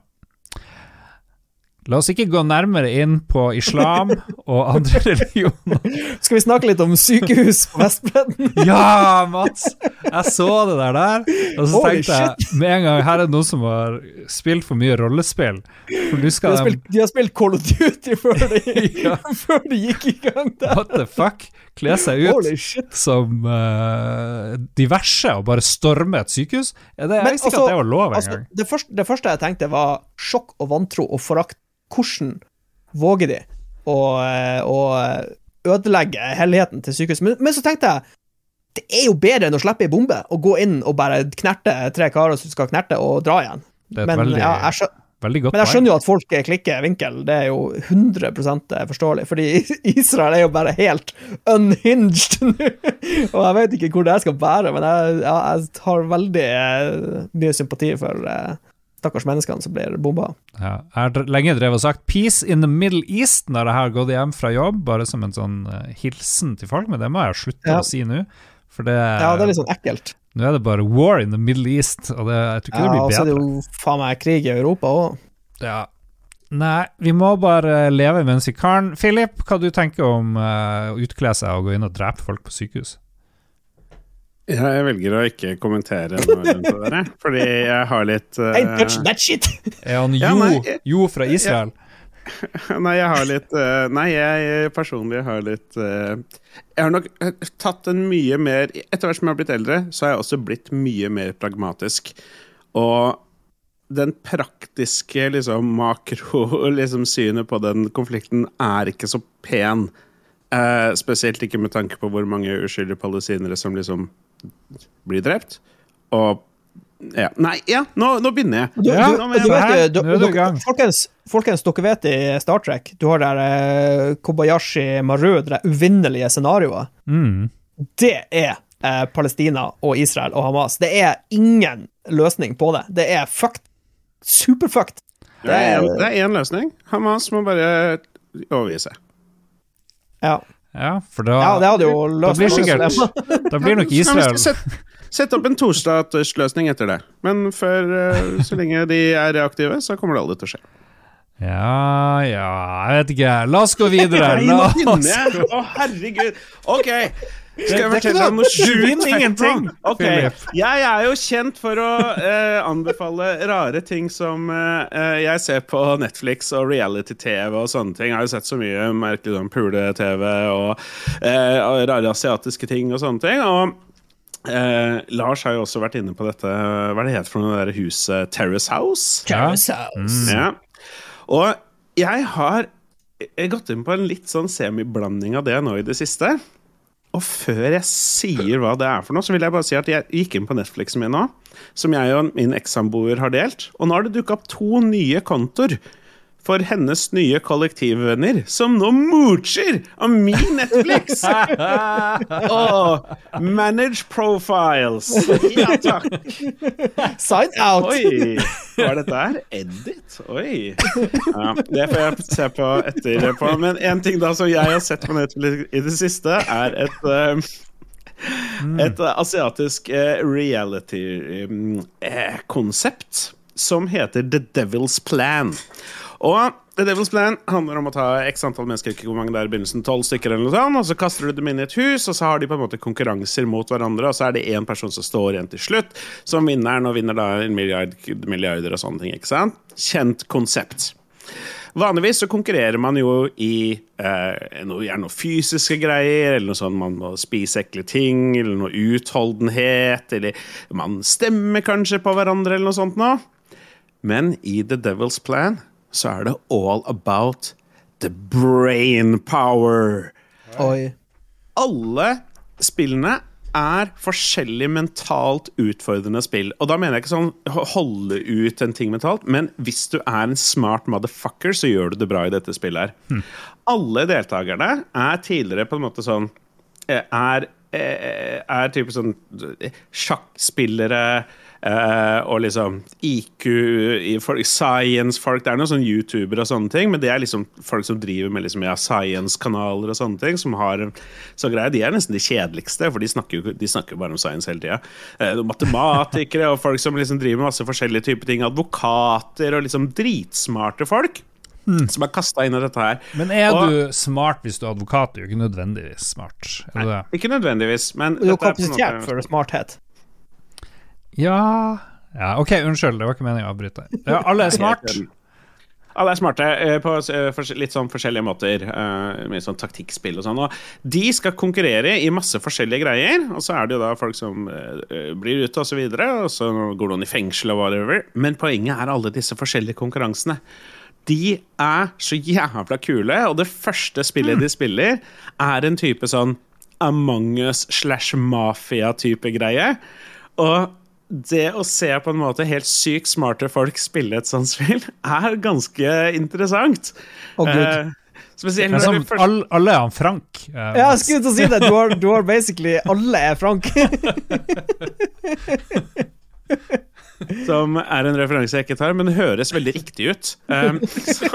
La oss ikke gå nærmere inn på islam og andre religioner. Skal vi snakke litt om sykehus på Vestbredden? Ja, Mats! Jeg så det der der, og så Holy tenkte jeg med en gang her er det noen som har spilt for mye rollespill. For De har spilt, de har spilt Call of Duty før de, Ja. før de gikk i gang der. What the fuck? Kle seg ut som uh, diverse og bare storme et sykehus? Det, jeg Men visste ikke altså- at det var lov Altså, engang. det, første, det første jeg tenkte, var sjokk og vantro og forakt. Hvordan våger de å, eh, å ødelegge helligheten til sykehus? Men, men så tenkte jeg det er jo bedre enn å slippe ei bombe og gå inn og bare knerte tre karer som skal knerte, og dra igjen. Det er Men, veldig, ja, jeg skjønner, men jeg skjønner jo at folk klikker vinkel, det er jo 100% forståelig, fordi Israel er jo bare helt unhinged nå. Og jeg vet ikke hvor det skal bære, men jeg, ja, jeg har veldig eh, mye sympati for eh, stakkars menneskene som blir bomba. Ja, jeg har lenge drevet og sagt 'peace in the Middle East' når jeg har gått hjem fra jobb, bare som en sånn uh, hilsen til folk, men det må jeg slutte Ja. å si nå. For det, Ja, det er litt sånn ekkelt. nå er det bare 'war in the Middle East', og det, jeg tror ikke Ja, det og så er det jo faen meg krig i Europa òg. Ja. Nei, vi må bare leve mens vi kan. Philip, hva du tenker om uh, å utkle seg og gå inn og drepe folk på sykehus? Jeg velger å ikke kommentere noe rundt det der, jeg, fordi jeg har litt uh... I touch that shit! Er han Ja, Jo, nei, jo fra Israel? Nei, jeg har litt uh, Nei, jeg personlig har litt uh, Jeg har nok eh, tatt en mye mer Etter hvert som jeg har blitt eldre, så har jeg også blitt mye mer pragmatisk. Og den praktiske liksom makro liksom, synet på den konflikten er ikke så pen. Eh, spesielt ikke med tanke på hvor mange uskyldige palestinere som liksom blir drept. Og ja. Nei, ja, nå, nå begynner jeg. Du, Ja, du, nå må du, vet, du, nå er du i gang. folkens, folkens, dere vet i Star Trek Du har der eh, Kobayashi Maru, det der uvinnelige scenarioet. Mm. Det er eh, Palestina og Israel og Hamas. Det er ingen løsning på det. Det er fucked. Superfucked. Det er en- det er én løsning. Hamas må bare overgi seg. Ja. Ja, for da, ja, det hadde jo da blir sikkert. Da blir nok Israel Sett, sett opp en tostatsløsning etter det. Men før, eh, så lenge de er reaktive, så kommer det aldri til å skje. Ja, ja Jeg vet ikke. La oss gå videre. La oss gå. Å, herregud. OK. Skal jeg fortelle deg noe- sjukt? ingenting, Ok, Jeg er jo kjent for å eh, anbefale rare ting som eh, jeg ser på Netflix og reality-TV og sånne ting. Jeg har jo sett så mye merkelig sånn pule-TV og, eh, rare asiatiske ting og sånne ting. Og eh, Lars har jo også vært inne på dette Hva er det heter for noe det der huset? Terrace House? Terrace House. Ja. Og jeg har gått inn på en litt sånn semiblanding av det nå i det siste. Og før jeg sier hva det er for noe, så vil jeg bare si at jeg gikk inn på Netflixen min nå, som jeg og min ekssamboer har delt, og nå har det dukka opp to nye kontoer for hennes nye kollektivvenner, som nå moocher av min Netflix! Åh, manage profiles. Ja takk. Sign out! Oi! Hva er dette her? Edit? Oi. Ja, det får jeg se på etterpå. Men en ting da som jeg har sett på Netflix i det siste, er et uh, et eh, asiatisk eh, reality-konsept som heter The Devil's Plan. Og The Devil's Plan handler om å ta x antall mennesker, ikke hvor mange det er i begynnelsen, tolv stykker eller noe sånt, og så kaster du dem inn i et hus, og så har de på en måte konkurranser mot hverandre, og så er det én person som står igjen til slutt, som vinneren, og vinner da en milliard, milliarder og sånne ting, ikke sant? Kjent konsept. Vanligvis så konkurrerer man jo i eh, noe, gjerne noe fysiske greier, eller noe sånn man må spise ekle ting, eller noe utholdenhet, eller man stemmer kanskje på hverandre, eller noe sånt noe. Men i The Devil's Plan så er det all about the brain power. Oi. Alle spillene er forskjellig mentalt utfordrende spill. Og da mener jeg ikke sånn holde ut en ting mentalt, men hvis du er en smart motherfucker, så gjør du det bra i dette spillet her. Alle deltakerne er tidligere på en måte sånn Er, Er, eh, er type sånn eh, sjakkspillere eh, og liksom IQ folk, Science-folk. Det er noen sånne youtubere og sånne ting, men det er liksom folk som driver med liksom, ja, science-kanaler og sånne ting. Som har så greie. De er nesten de kjedeligste, for de snakker jo de snakker bare om science hele tida. Uh, matematikere og folk som liksom driver med masse forskjellige typer ting. Advokater og liksom dritsmarte folk. Som er kasta inn i dette her. Men er Og- du smart hvis du er advokat? Du er jo ikke nødvendigvis smart. Er det? Ikke nødvendigvis, men Du har er kapasitet for smarthet. Ja Ja, OK, unnskyld, det var ikke meningen å avbryte. Ja, alle er smart. Alle er smarte eh, på eh, litt sånn forskjellige måter. eh, Med sånn taktikkspill og sånn. Og de skal konkurrere i masse forskjellige greier. Og så er det jo da folk som blir ute, og så videre. Og så går noen i fengsel og whatever. Men poenget er alle disse forskjellige konkurransene. De er så jævla kule, og det første spillet de spiller, er en type sånn Among us slash mafia-type greie. Og det å se på en måte helt sykt smarte folk spille et sånt spill, er ganske interessant. Å, Gud. Eh, spesielt når som, det all, alle er han Frank. Uh, Ja, jeg skulle til å si det. Du har, du har basically Alle er Frank. som er en referanse jeg ikke tar, men det høres veldig riktig ut. Um, så,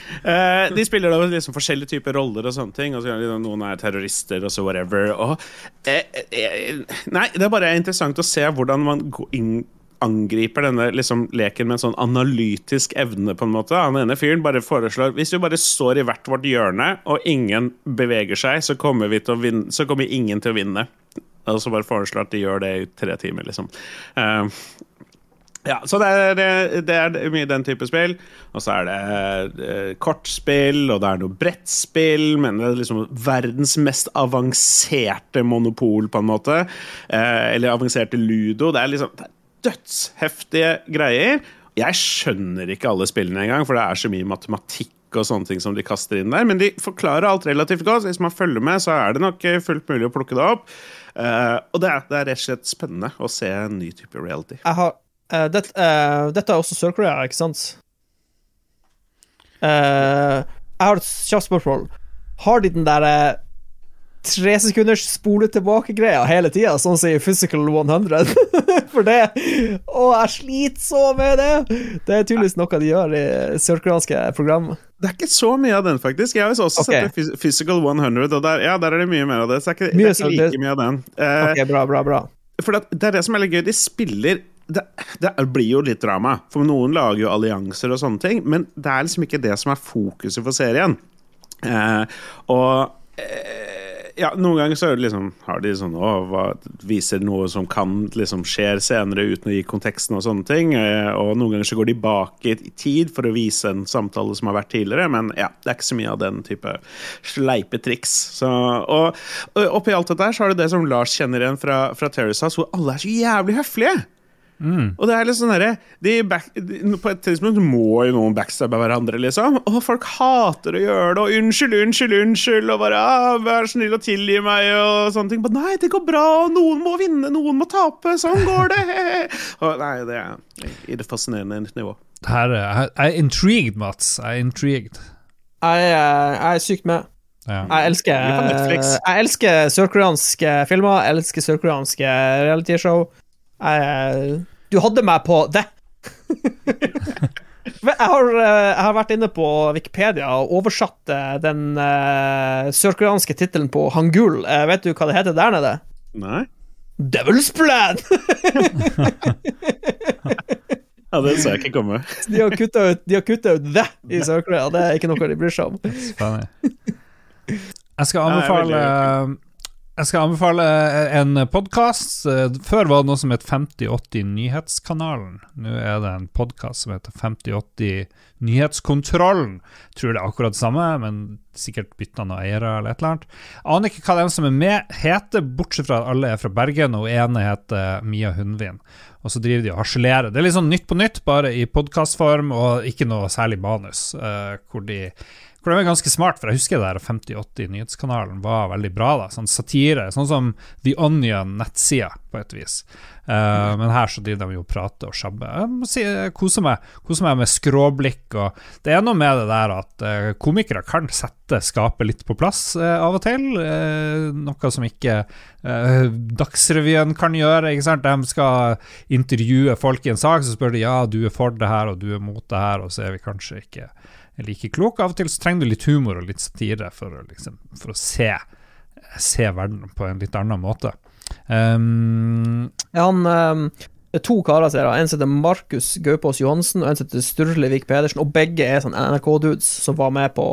eh, de spiller da liksom forskjellige typer roller og sånne ting. Og så, noen er terrorister og så whatever. Og, eh, eh, nei, det er bare interessant å se hvordan man inn angriper denne liksom, leken med en sånn analytisk evne, på en måte. Han ene fyren bare foreslår Hvis vi bare står i hvert vårt hjørne, og ingen beveger seg, så kommer, vinne, så kommer ingen til å vinne. Og så bare foreslår at de gjør det i tre timer, liksom. Eh, ja, så det er, det- er mye den type spill. Og så er det eh, kortspill, og det er noe brettspill, men det er liksom verdens mest avanserte monopol, på en måte. Eh, eller avanserte ludo. Det er liksom det er dødsheftige greier. Jeg skjønner ikke alle spillene engang, for det er så mye matematikk og sånne ting som de kaster inn der. Men de forklarer alt relativt godt. Hvis man følger med, så er det nok fullt mulig å plukke det opp. Uh, og det er, det er rett og slett spennende å se en ny type reality. Jeg har eh, det, uh, Dette er også Sør-Korea, ikke sant? Uh, jeg har et kjapt spørsmål. Har de den derre tre sekunders spole tilbake-greia hele tida, sånn som i Physical 100? For det Å, jeg sliter så med det! Det er tydeligvis noe de gjør i sørkoreanske program. Det er ikke så mye av den, faktisk. Jeg har også okay. sett Physical 100, og der, ja, der er det mye mer av det. Så det er ikke, det er ikke like mye av den. Uh, okay, bra, bra, bra. For det, det er det som er litt gøy. De spiller det, det blir jo litt drama, for noen lager jo allianser og sånne ting, men det er liksom ikke det som er fokuset for serien. Eh, og eh, ja, noen ganger så liksom, har de sånn å, hva, viser noe som kan liksom skjer senere uten å gi konteksten og sånne ting. Eh, og noen ganger så går de bak i tid for å vise en samtale som har vært tidligere. Men ja, det er ikke så mye av den type sleipe triks. Så, og, og oppi alt dette her så har du det som Lars kjenner igjen fra, fra Terrace House, hvor alle er så jævlig høflige. Og det er litt sånn derre de back, de, På et tidspunkt må jo noen backstabbe hverandre, liksom. Og folk hater å gjøre det, og 'unnskyld, unnskyld, unnskyld', og bare ah, 'vær så snill og tilgi meg', og sånne ting. Men nei, det går bra, og noen må vinne, noen må tape. Sånn går det. Og nei, det er i det fascinerende nivå. Her, er- jeg er intrigued, Mats. Jeg er intrigued. Jeg, er- jeg er sykt med. Ja. Jeg elsker, Netflix. jeg elsker sørkoreanske filmer, jeg elsker sørkoreanske realityshow. Jeg, du hadde meg på det. Jeg har, eh, jeg har vært inne på Wikipedia og oversatt eh, den uh, sørkoreanske tittelen på hangul. Uh, vet du hva det heter der nede? Nei? Devil's Plan! Ja, det så jeg ikke komme. De har kutta ut, de har kuttet ut det i Sør-Korea. Det er ikke noe de bryr seg om. Jeg skal anbefale Jeg skal anbefale en podkast. Før var det noe som het 5080 Nyhetskanalen. Nå er det en podkast som heter 5080 Nyhetskontrollen. Tror det er akkurat det samme, men sikkert bytta noen eiere eller et eller annet. Aner ikke hva de som er med, heter, bortsett fra at alle er fra Bergen, og ene heter Mia Hundvin. Og så driver de og harselerer. Det er litt sånn Nytt på nytt, bare i podkastform, og ikke noe særlig manus. eh, hvor de hvor de er ganske smart, for jeg husker det der 5080 Nyhetskanalen var veldig bra. da, Sånn satire, sånn som The Onion nettsida, på et vis. Eh, men her så driver de jo og prater og sjabber. Jeg må si, jeg koser meg, koser meg med skråblikk. og Det er noe med det der at uh, komikere kan sette skapet litt på plass uh, av og til. noe som ikke Dagsrevyen kan gjøre. ikke sant? De skal intervjue folk i en sak, så spør de ja, du er for det her og du er mot det her, og så er vi kanskje ikke like klok. Av og til så trenger du litt humor og litt satire for å, liksom, for å se, se verden på en litt annen måte. Um, Ja, han, ehm, er to karer, ser jeg. En som heter Markus Gaupås Johansen, og en som heter Sturle Vik Pedersen. Og begge er sånn NRK-dudes som var med på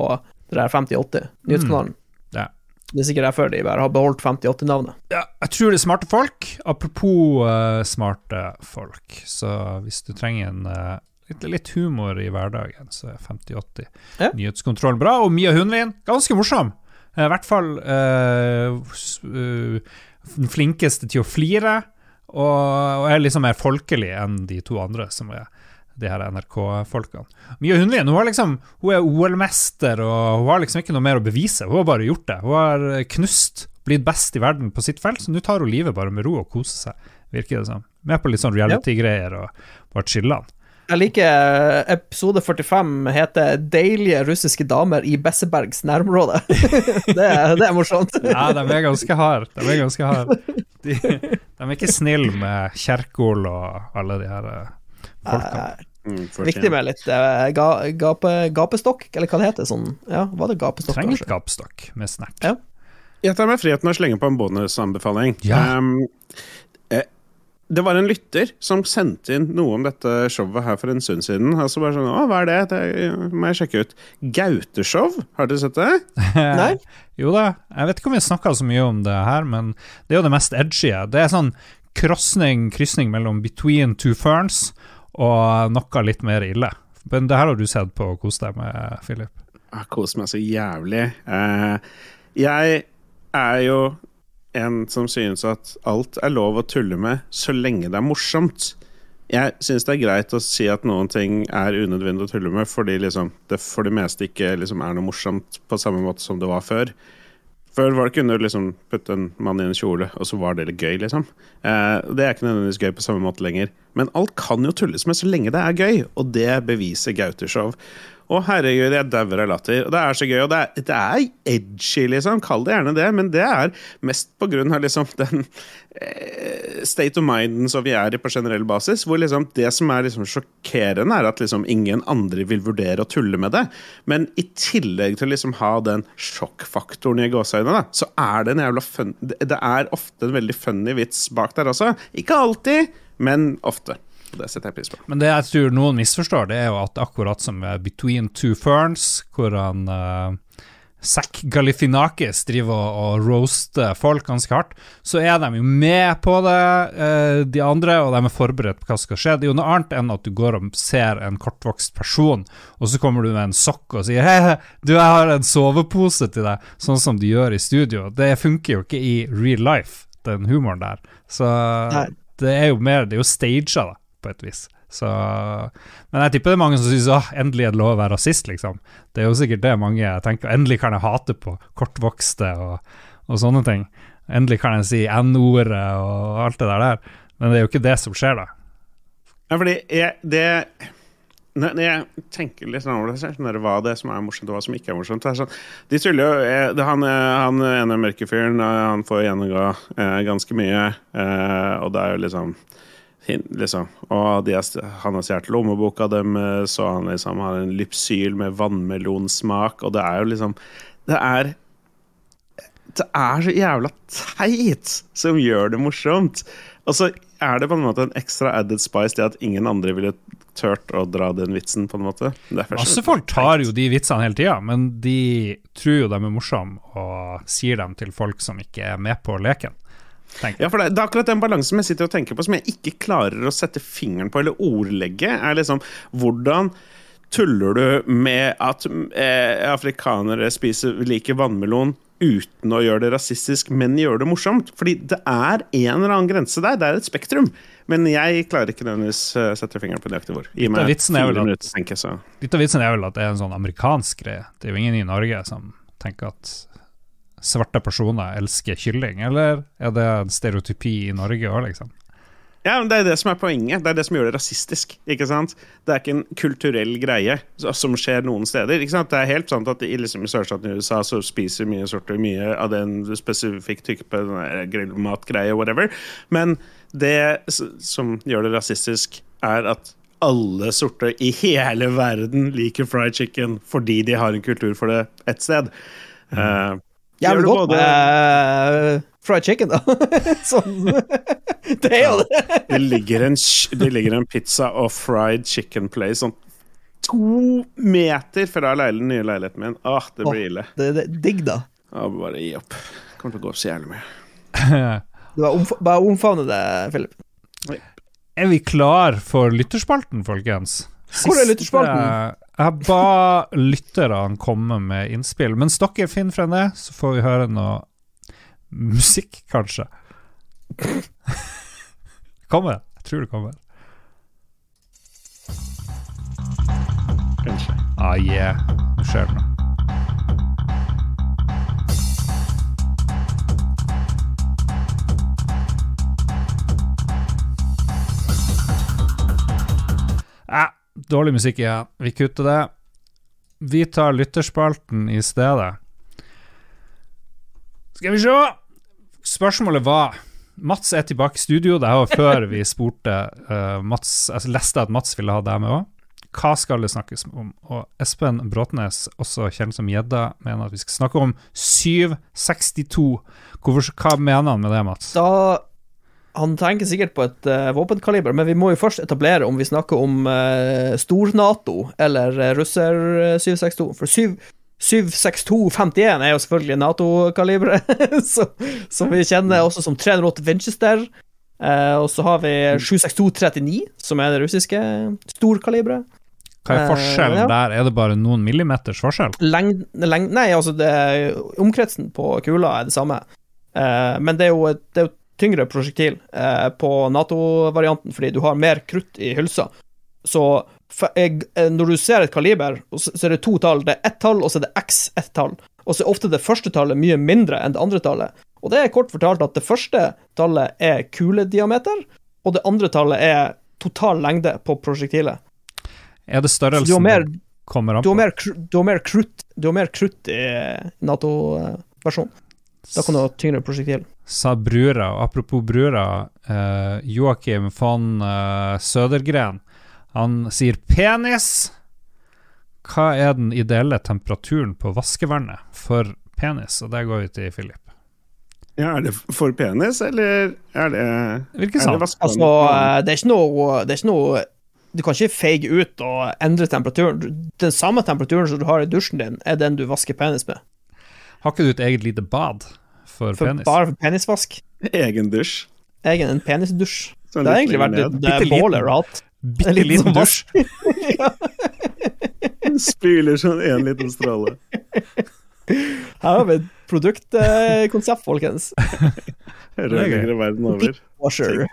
det der 5080, nyhetskanalen. ja. Det er sikkert derfor de bare har beholdt 5080-navnet. ja, jeg tror det er smarte folk. Apropos uh, smarte folk, så hvis du trenger en eh, litt, litt humor i hverdagen, så er 5080 Ja. Nyhetskontroll bra. Og Mia Hundvin, ganske morsom. Eh, I hvert fall s- eh, den flinkeste til å flire, og, og er liksom mer folkelig enn de to andre som er de her NRK-folkene. Mia Hundvin hun, liksom, hun er OL-mester, og hun har liksom ikke noe mer å bevise. Hun har bare gjort det. Hun har knust, blitt best i verden på sitt felt, så nå tar hun livet bare med ro og koser seg, virker det som. Med på litt sånn reality-greier og bare chiller'n. Jeg liker eh, episode 45 heter 'Deilige russiske damer i Bessebergs nærområde'. det, er, det er morsomt. Ja, de er ganske harde. De er ganske harde. De, de er ikke snille med Kjerkol og alle de her folka. folkene. Mm, Viktig med litt uh, ga, gape, gapestokk, eller hva det heter. Sånn, ja, var det gapestokk, Trenger litt gapstokk med snert. Ja. Jeg tar meg friheten å slenge på en bonusanbefaling. Ja. Um, eh, det var en lytter som sendte inn noe om dette showet her for en stund siden. Altså bare sånn, å, hva er det? Det må jeg sjekke ut. Gauteshow, har dere sett det? Nei? Jo da, jeg vet ikke om vi snakka så mye om det her, men det er jo det mest edgy. Det er sånn krosning, krysning mellom Between Two Ferns og noe litt mer ille. Men det her har du sett på og kost deg med, Philip. Jeg koser meg så jævlig. Eh, jeg er jo en som synes at alt er lov å tulle med så lenge det er morsomt. Jeg syns det er greit å si at noen ting er unødvendig å tulle med, fordi liksom, det for det meste ikke liksom, er noe morsomt på samme måte som det var før. Før var det kunne du liksom putte en mann i en kjole, og så var det litt gøy, liksom. Eh, det er ikke nødvendigvis gøy på samme måte lenger. Men alt kan jo tulles med så lenge det er gøy, og det beviser Gauteshow. Å, herregud, jeg dauer av latter. Og det er så gøy, og det er, det er edgy, liksom. Kall det gjerne det, men det er mest på grunn av liksom den eh, state of minden som vi er i på generell basis, hvor liksom det som er liksom sjokkerende, er at liksom ingen andre vil vurdere å tulle med det. Men i tillegg til å liksom ha den sjokkfaktoren i gåseøynene, så er det en jævla fun... Det er ofte en veldig funny vits bak der også. Ikke alltid, men ofte. Og Det setter jeg pris på. Men det jeg tror noen misforstår, det er jo at akkurat som Between Two Ferns, hvor han uh, Zack Galifinakis driver og, og roaster folk ganske hardt, så er de jo med på det, uh, de andre, og de er forberedt på hva som skal skje. Det er jo noe annet enn at du går og ser en kortvokst person, og så kommer du med en sokk og sier hei, du, jeg har en sovepose til deg, sånn som de gjør i studio. Det funker jo ikke i real life, den humoren der. Så Nei. det er jo mer Det er jo staged, da, på et vis. Så, men jeg tipper det er mange som syns endelig er det lov å være rasist, liksom. Det er jo sikkert det mange tenker. Endelig kan jeg hate på kortvokste og, og sånne ting. Endelig kan jeg si N-ordet og alt det der. Men det er jo ikke det som skjer, da. Ja, fordi jeg, det når jeg tenker litt sånn over det, så sånn hva det er som er morsomt, og hva som ikke er morsomt det er sånn, De tuller jo eh, Han, eh, han ene mørke fyren, eh, han får gjennomgå eh, ganske mye, eh, og det er jo liksom hin- Liksom, og de han har stjålet lommeboka deres, og han liksom har en lypsyl med vannmelonsmak, og det er jo liksom Det er det er så jævla teit som gjør det morsomt. Og så er det på en måte en ekstra added spice det at ingen andre ville turt å dra den vitsen, på en måte. Masse folk tar jo de vitsene hele tida, men de tror jo de er morsomme og sier dem til folk som ikke er med på leken. Tenker. Ja, for det, det er akkurat den balansen jeg sitter og tenker på som jeg ikke klarer å sette fingeren på eller ordlegge. Er liksom hvordan tuller du med at eh, afrikanere spiser liker vannmelon uten å gjøre det rasistisk, men gjøre det morsomt? Fordi det er en eller annen grense der. Det er et spektrum. Men jeg klarer ikke nødvendigvis å sette fingeren på nøyaktig hvor. Gi meg fire minutter, tenker jeg. Litt av vitsen er vel at det er en sånn amerikansk greie. Det er jo ingen i Norge som tenker at svarte personer elsker kylling, eller er det en stereotypi i Norge òg, liksom? Ja, men Det er det som er poenget. Det er det som gjør det rasistisk. ikke sant? Det er ikke en kulturell greie som skjer noen steder. ikke sant? Det er helt sant at i, liksom, i sørstaten i USA så spiser mye sorter mye av den spesifikke type grillmatgreie, whatever. Men det som gjør det rasistisk, er at alle sorter i hele verden liker fried chicken fordi de har en kultur for det et sted. Mm. gjør Jævlig det godt med eh, fried chicken, da. sånn. Det er jo det. Det ligger en, det ligger en pizza og fried chicken place sånn to meter fra den nye leiligheten min. Åh, det blir ille. Det, det er digg, da. Ja, bare gi opp. Kommer til å gå opp så jævlig mye. Du bare, omf bare omfavne det, Philip. Er vi klar for lytterspalten, folkens? Hvor er lytterspalten? Jeg ba lytterne komme med innspill. Mens dere finner frem det, så får vi høre noe musikk, kanskje. Kommer. Jeg tror det kommer. Kanskje. Ah, yeah. Nå skjer det noe. Dårlig musikk igjen. Vi kutter det. Vi tar lytterspalten i stedet. Skal vi se! Spørsmålet var Mats er tilbake i studio. Det var før vi spurte uh, Mats Jeg leste at Mats ville ha deg med òg. Hva skal det snakkes om? Og Espen Bråtnes, også kjent som Gjedda, mener at vi skal snakke om 762. Hvorfor, hva mener han med det, Mats? Da Han tenker sikkert på et uh, våpenkaliber, men vi må jo først etablere om vi snakker om uh, stor-Nato eller uh, russer eh, 762. For 7, 76251 er jo selvfølgelig Nato-kaliberet, som vi kjenner også som 308 Winchester. Eh, og så har vi 76239, som er det russiske storkaliberet. Hva er Eh, forskjellen ja. der? Er det bare noen millimeters forskjell? Lengd, lengd, nei, altså det, omkretsen på kula er det samme. Eh, men det er jo et, det er jo tyngre prosjektil eh, på Nato-varianten, fordi du har mer krutt i hylsa. Så f- eh, når du ser et kaliber, så, så er det to tall. Det er ett tall, og så er det x ett tall. Og så er ofte det første tallet mye mindre enn det andre tallet. Og det er kort fortalt at det første tallet er kulediameter, og det andre tallet er total lengde på prosjektilet. Er det størrelsen du mer det kommer an på? du har mer krutt Du har mer krutt i Nato-versjonen. Da kan du ha tyngre prosjektil. Sa brura, og apropos brura, eh, Joakim von eh, Sødergren, han sier penis. Hva er den ideelle temperaturen på vaskevannet for penis? Og det går vi til Philip. Ja, er det for penis, eller er det Virker det vaskevann? Altså, eh, det er ikke noe Det er ikke noe Du kan ikke feige ut og endre temperaturen. Den samme temperaturen som du har i dusjen din, er den du vasker penis med. Har ikke du et eget lite bad for, For penis? Bare for penisvask. Egen dusj. Egen en penisdusj. Det har egentlig vært lenger litt det bålet baller hatt. Bitte liten liten dusj. ned. Spyler sånn en liten stråle. Her har vi et produktkonsept, folkens. Rørleggere verden over. Washer.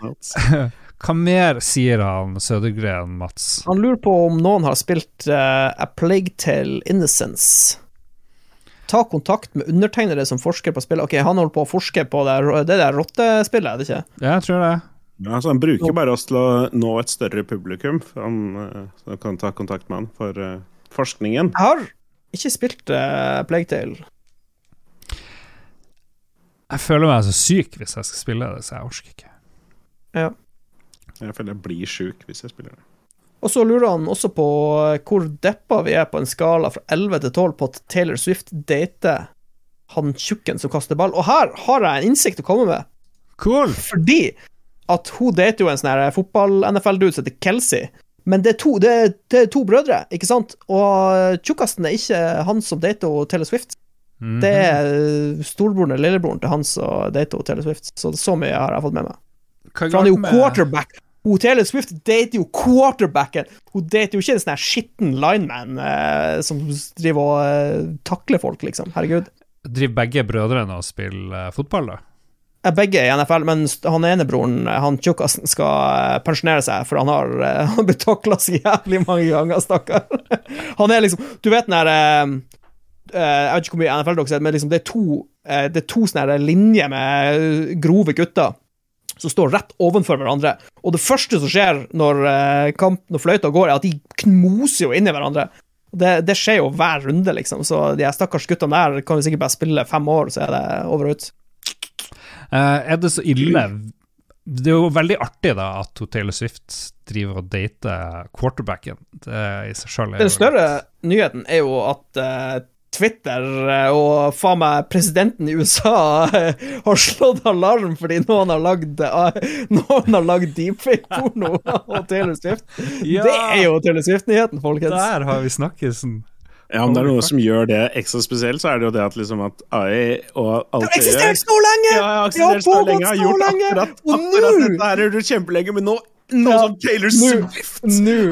Hva mer sier han Sødergren, Mats? Han lurer på om noen har spilt uh, A Plague Tale Innocence. Ta kontakt med undertegnede som forsker på spillet. Ok, han holder på å forske på det, det der rottespillet, er det ikke? Ja, jeg tror det. Ja, altså, han bruker bare oss til å nå et større publikum. Han eh, så kan ta kontakt med han for uh, forskningen. Jeg har ikke spilt uh, Plague Tale. Jeg føler meg så syk hvis jeg skal spille det, så jeg orker ikke. Ja. Jeg føler jeg blir sjuk hvis jeg spiller det. Og så lurer han også på eh, hvor deppa vi er på en skala fra 11 til 12 på at Taylor Swift dater han tjukken som kaster ball. Og her har jeg en innsikt å komme med, Cool! fordi at hun dater jo en sånn her fotball-NFL-dude som heter Kelsey. Men det er, to, det, er, det er to brødre, ikke sant? Og tjukkasten er ikke han som dater Taylor Swift. Mhm. Det er storebroren eller lillebroren til han som dater Taylor Swift. Så så mye har jeg fått med meg. For han er jo med- quarterback. Hun Taylor Swift dater jo quarterbacken. Hun dater jo ikke en sånn skitten lineman eh, som driver og eh, takler folk, liksom. Herregud. Driver begge brødrene og spiller eh, fotball, da? Begge i NFL, men han ene broren, eh, han tjukkasen, skal eh, pensjonere seg, for han har Han blir takla så jævlig mange ganger, stakkar. Han er liksom Du vet den der Jeg vet ikke hvor mye NFL dere ser, men liksom det er to, det er to sånne linjer med grove gutter som står rett ovenfor hverandre. Og det første som skjer når, eh, kamp, når fløyta går, er at de knoser jo inn i hverandre. Det, det skjer jo hver runde, liksom, så de her stakkars guttene der kan jo sikkert bare spille fem år, så er det over og ut. Uh, er det så ille Det er jo veldig artig da at Taylor Swift driver og dater quarterbacken. Det i seg sjøl Den større nyheten er jo at eh, Twitter eh, og faen meg presidenten i USA eh, har slått alarm fordi noen har lagd uh, Noen har lagd deepfake-porno av Taylor Swift. Ja! Det er jo Taylor Swift-nyheten, folkens. Der har vi snakket sånn Ja, Om det er noe som gjør det ekstra spesielt, så er det jo det at liksom at AI og alt Det har eksistert så lenge! Ja, ja, Det har pågått så lenge! akkurat, Og akkurat nå- dette du gjort kjempelenge, men nå nå Ja, som Taylor Swift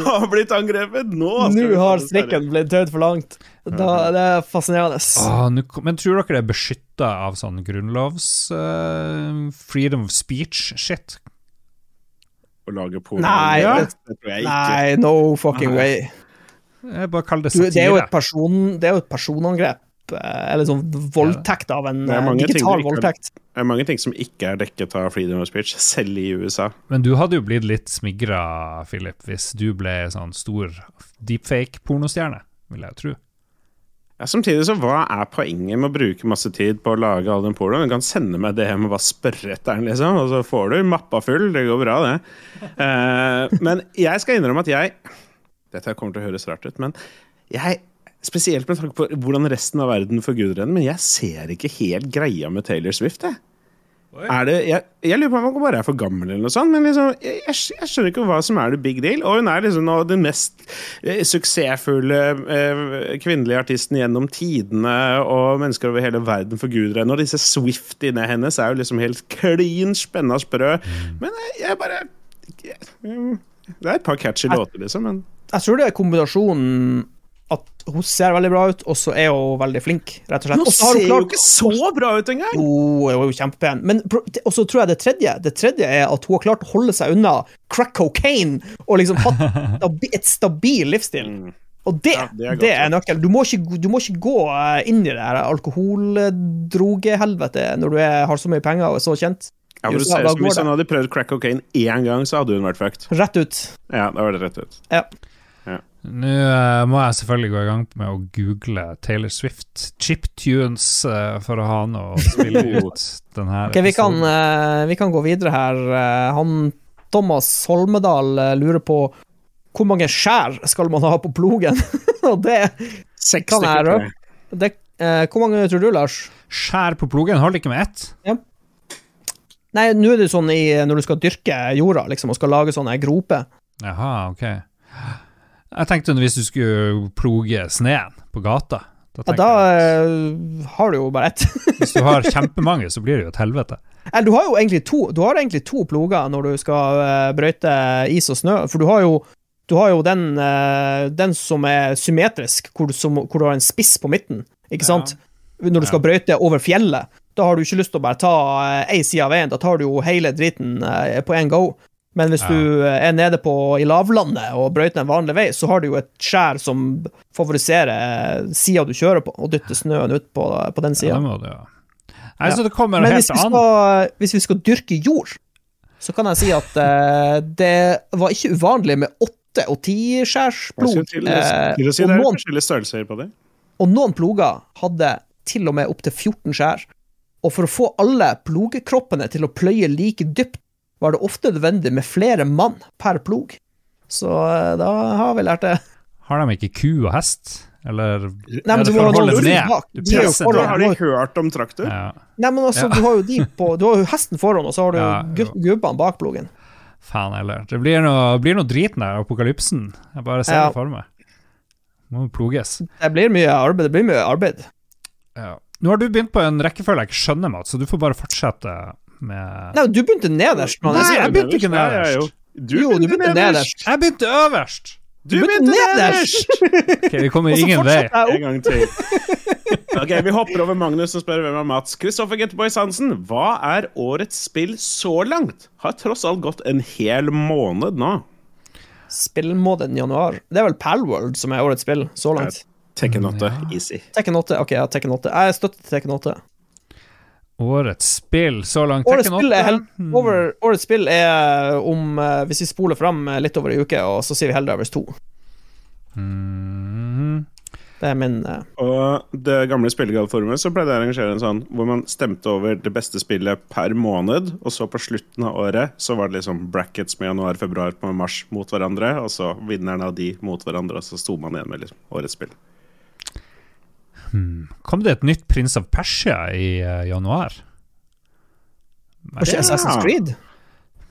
har blitt angrepet! Nå, Nå har strikken blitt tøyd for langt. Da, det er fascinerende. Ah, nu, Men tror dere det er beskytta av sånn grunnlovs uh, freedom of speech-shit? Å lage porno. Nei, Ja, det- det. Nei, no fucking Nei. way. Jeg bare kall det Du, det er jo et, person, det er jo et personangrep. eh, Eller sånn voldtekt av en Det eh, digital ikke voldtekt. Det er mange ting som ikke er dekket av freedom of speech, selv i USA. Men du hadde jo blitt litt smigra, Philip, hvis du ble sånn stor deepfake-pornostjerne, vil jeg tro. Ja, samtidig så hva er poenget med å bruke masse tid på å lage all den pornoen? Du kan sende meg det hjem og bare spørre etter den, liksom, og så får du mappa full. Det går bra, det. Uh, men jeg skal innrømme at jeg Dette kommer til å høres rart ut, men jeg Spesielt med tanke på hvordan resten av verden forguder henne, men jeg ser ikke helt greia med Taylor Swift, jeg. Det, jeg, jeg lurer på om hun bare er for gammel, eller noe sånt, men liksom, jeg, jeg, skjønner ikke hva som er the big deal. Og hun er liksom nå den mest eh, suksessfulle eh, kvinnelige artisten gjennom tidene, og mennesker over hele verden forguder henne. Og disse Swiftiene hennes er jo liksom helt klin spenna sprø. Men jeg, jeg bare jeg, mm, Det er et par catchy låter, liksom, men Jeg tror det er kombinasjonen at hun ser veldig bra ut, og så er hun veldig flink, rett og slett. Har ser hun jo ikke så bra ut engang! Jo, hun er jo kjempepen. Men og så tror jeg det tredje Det tredje er at hun har klart å holde seg unna crack cocaine og liksom hatt et stabil livsstil. Og det, Ja, det er det er nøkkelen. Du, du må ikke gå eh, inn i det her alkoholdrogehelvete når du er, har så mye penger og er så kjent. Ja, for Jo, ser ut som Hvis hun han hadde prøvd crack cocaine én gang, så hadde hun vært fucked. Rett ut. Ja, da var det rett ut. Ja. Nå uh, må jeg selvfølgelig gå i gang med å google Taylor Swift chiptunes uh, for å ha noe å spille ut den her Okay, vi kan, eh, vi kan gå videre her. Eh, han Thomas Holmedal eh, lurer på hvor mange skjær skal man ha på plogen? Og det, Seks Kan jeg røpe? eh, Hvor mange tror du, Lars? Skjær på plogen, holder ikke med ett? Ja. Nei, nå er det sånn i, når du skal dyrke jorda, liksom, og skal lage sånne groper. Jaha, ok. Jeg tenkte hvis du skulle ploge sneen på gata. Da Ja, da jeg, eh, har du jo bare ett. Hvis du har kjempemange, så blir det jo et helvete. Eller du har jo egentlig to Du har egentlig to ploger når du skal eh, brøyte is og snø, for du har jo du har jo den, eh, den som er symmetrisk, hvor du, som, hvor du har en spiss på midten, ikke sant? Når du skal brøyte over fjellet, da har du ikke lyst til å bare ta ei side av veien, da tar du jo hele driten på en go. Men hvis Ja. du eh, er nede på, i lavlandet og brøyter en vanlig vei, så har du jo et skjær som favoriserer sida du kjører på, og dytter snøen ut på, på den Ja, sida. det ja. Nei, det kommer Men hvis vi, skal, hvis vi skal dyrke jord, så kan jeg si at uh, det var ikke uvanlig med åtte og tiskjærsplog. Eh, å si og, det er noen, forskjellige størrelser på det. og noen ploger hadde til og med opptil 14 skjær. Og for å få alle plogekroppene til å pløye like dypt, var det ofte nødvendig med flere mann per plog. Så eh, da har vi lært det. Har de ikke ku og hest? Eller Nei, men du må holde ned. bak. Du er presser ned. har de hørt om traktor? ja. Nei, men altså, Ja. du har jo de på Du har jo hesten foran, og så har du Ja, gubbene bak plogen. Faen heller. Det blir noe, blir noe drit der, apokalypsen. Jeg bare ser Ja. det for meg. Må ploges. Det blir mye arbeid. Det blir mye arbeid. Ja. Nå har du begynt på en rekkefølge jeg ikke skjønner, Mats, så du får bare fortsette med Nei, du begynte nederst. man. Nei, jeg begynte ikke nederst. jo. Du Jo, du begynte nederst. Jeg begynte øverst! Du begynte begynte nederst. nederst! Ok, vi kommer ingen vei. En gang til. Ok, Vi hopper over Magnus og spør hvem er Mats. Kristoffer Getboys Hansen, hva er årets spill så langt? Har tross alt gått en hel måned nå. Spillmåneden januar. Det er vel Palworld som er årets spill så langt. Tekken 8, easy. Tekken 8. Ok, ja, Tekken 8. Jeg støtter Tekken 8. Årets spill så langt. Årets spill, er hel over, årets spill er om eh, Hvis vi spoler fram eh, litt over ei uke, og så sier vi Helldivers 2. Mm. Det er min uh... Og det gamle Spillegalforumet så pleide jeg å arrangere en sånn hvor man stemte over det beste spillet per måned, og så på slutten av året så var det liksom brackets med januar, februar, mars mot hverandre, og så vinneren av de mot hverandre, og så sto man igjen med liksom årets spill. Kom det et nytt Prins of Persia i uh, januar? Kanskje ikke Assassin's Creed?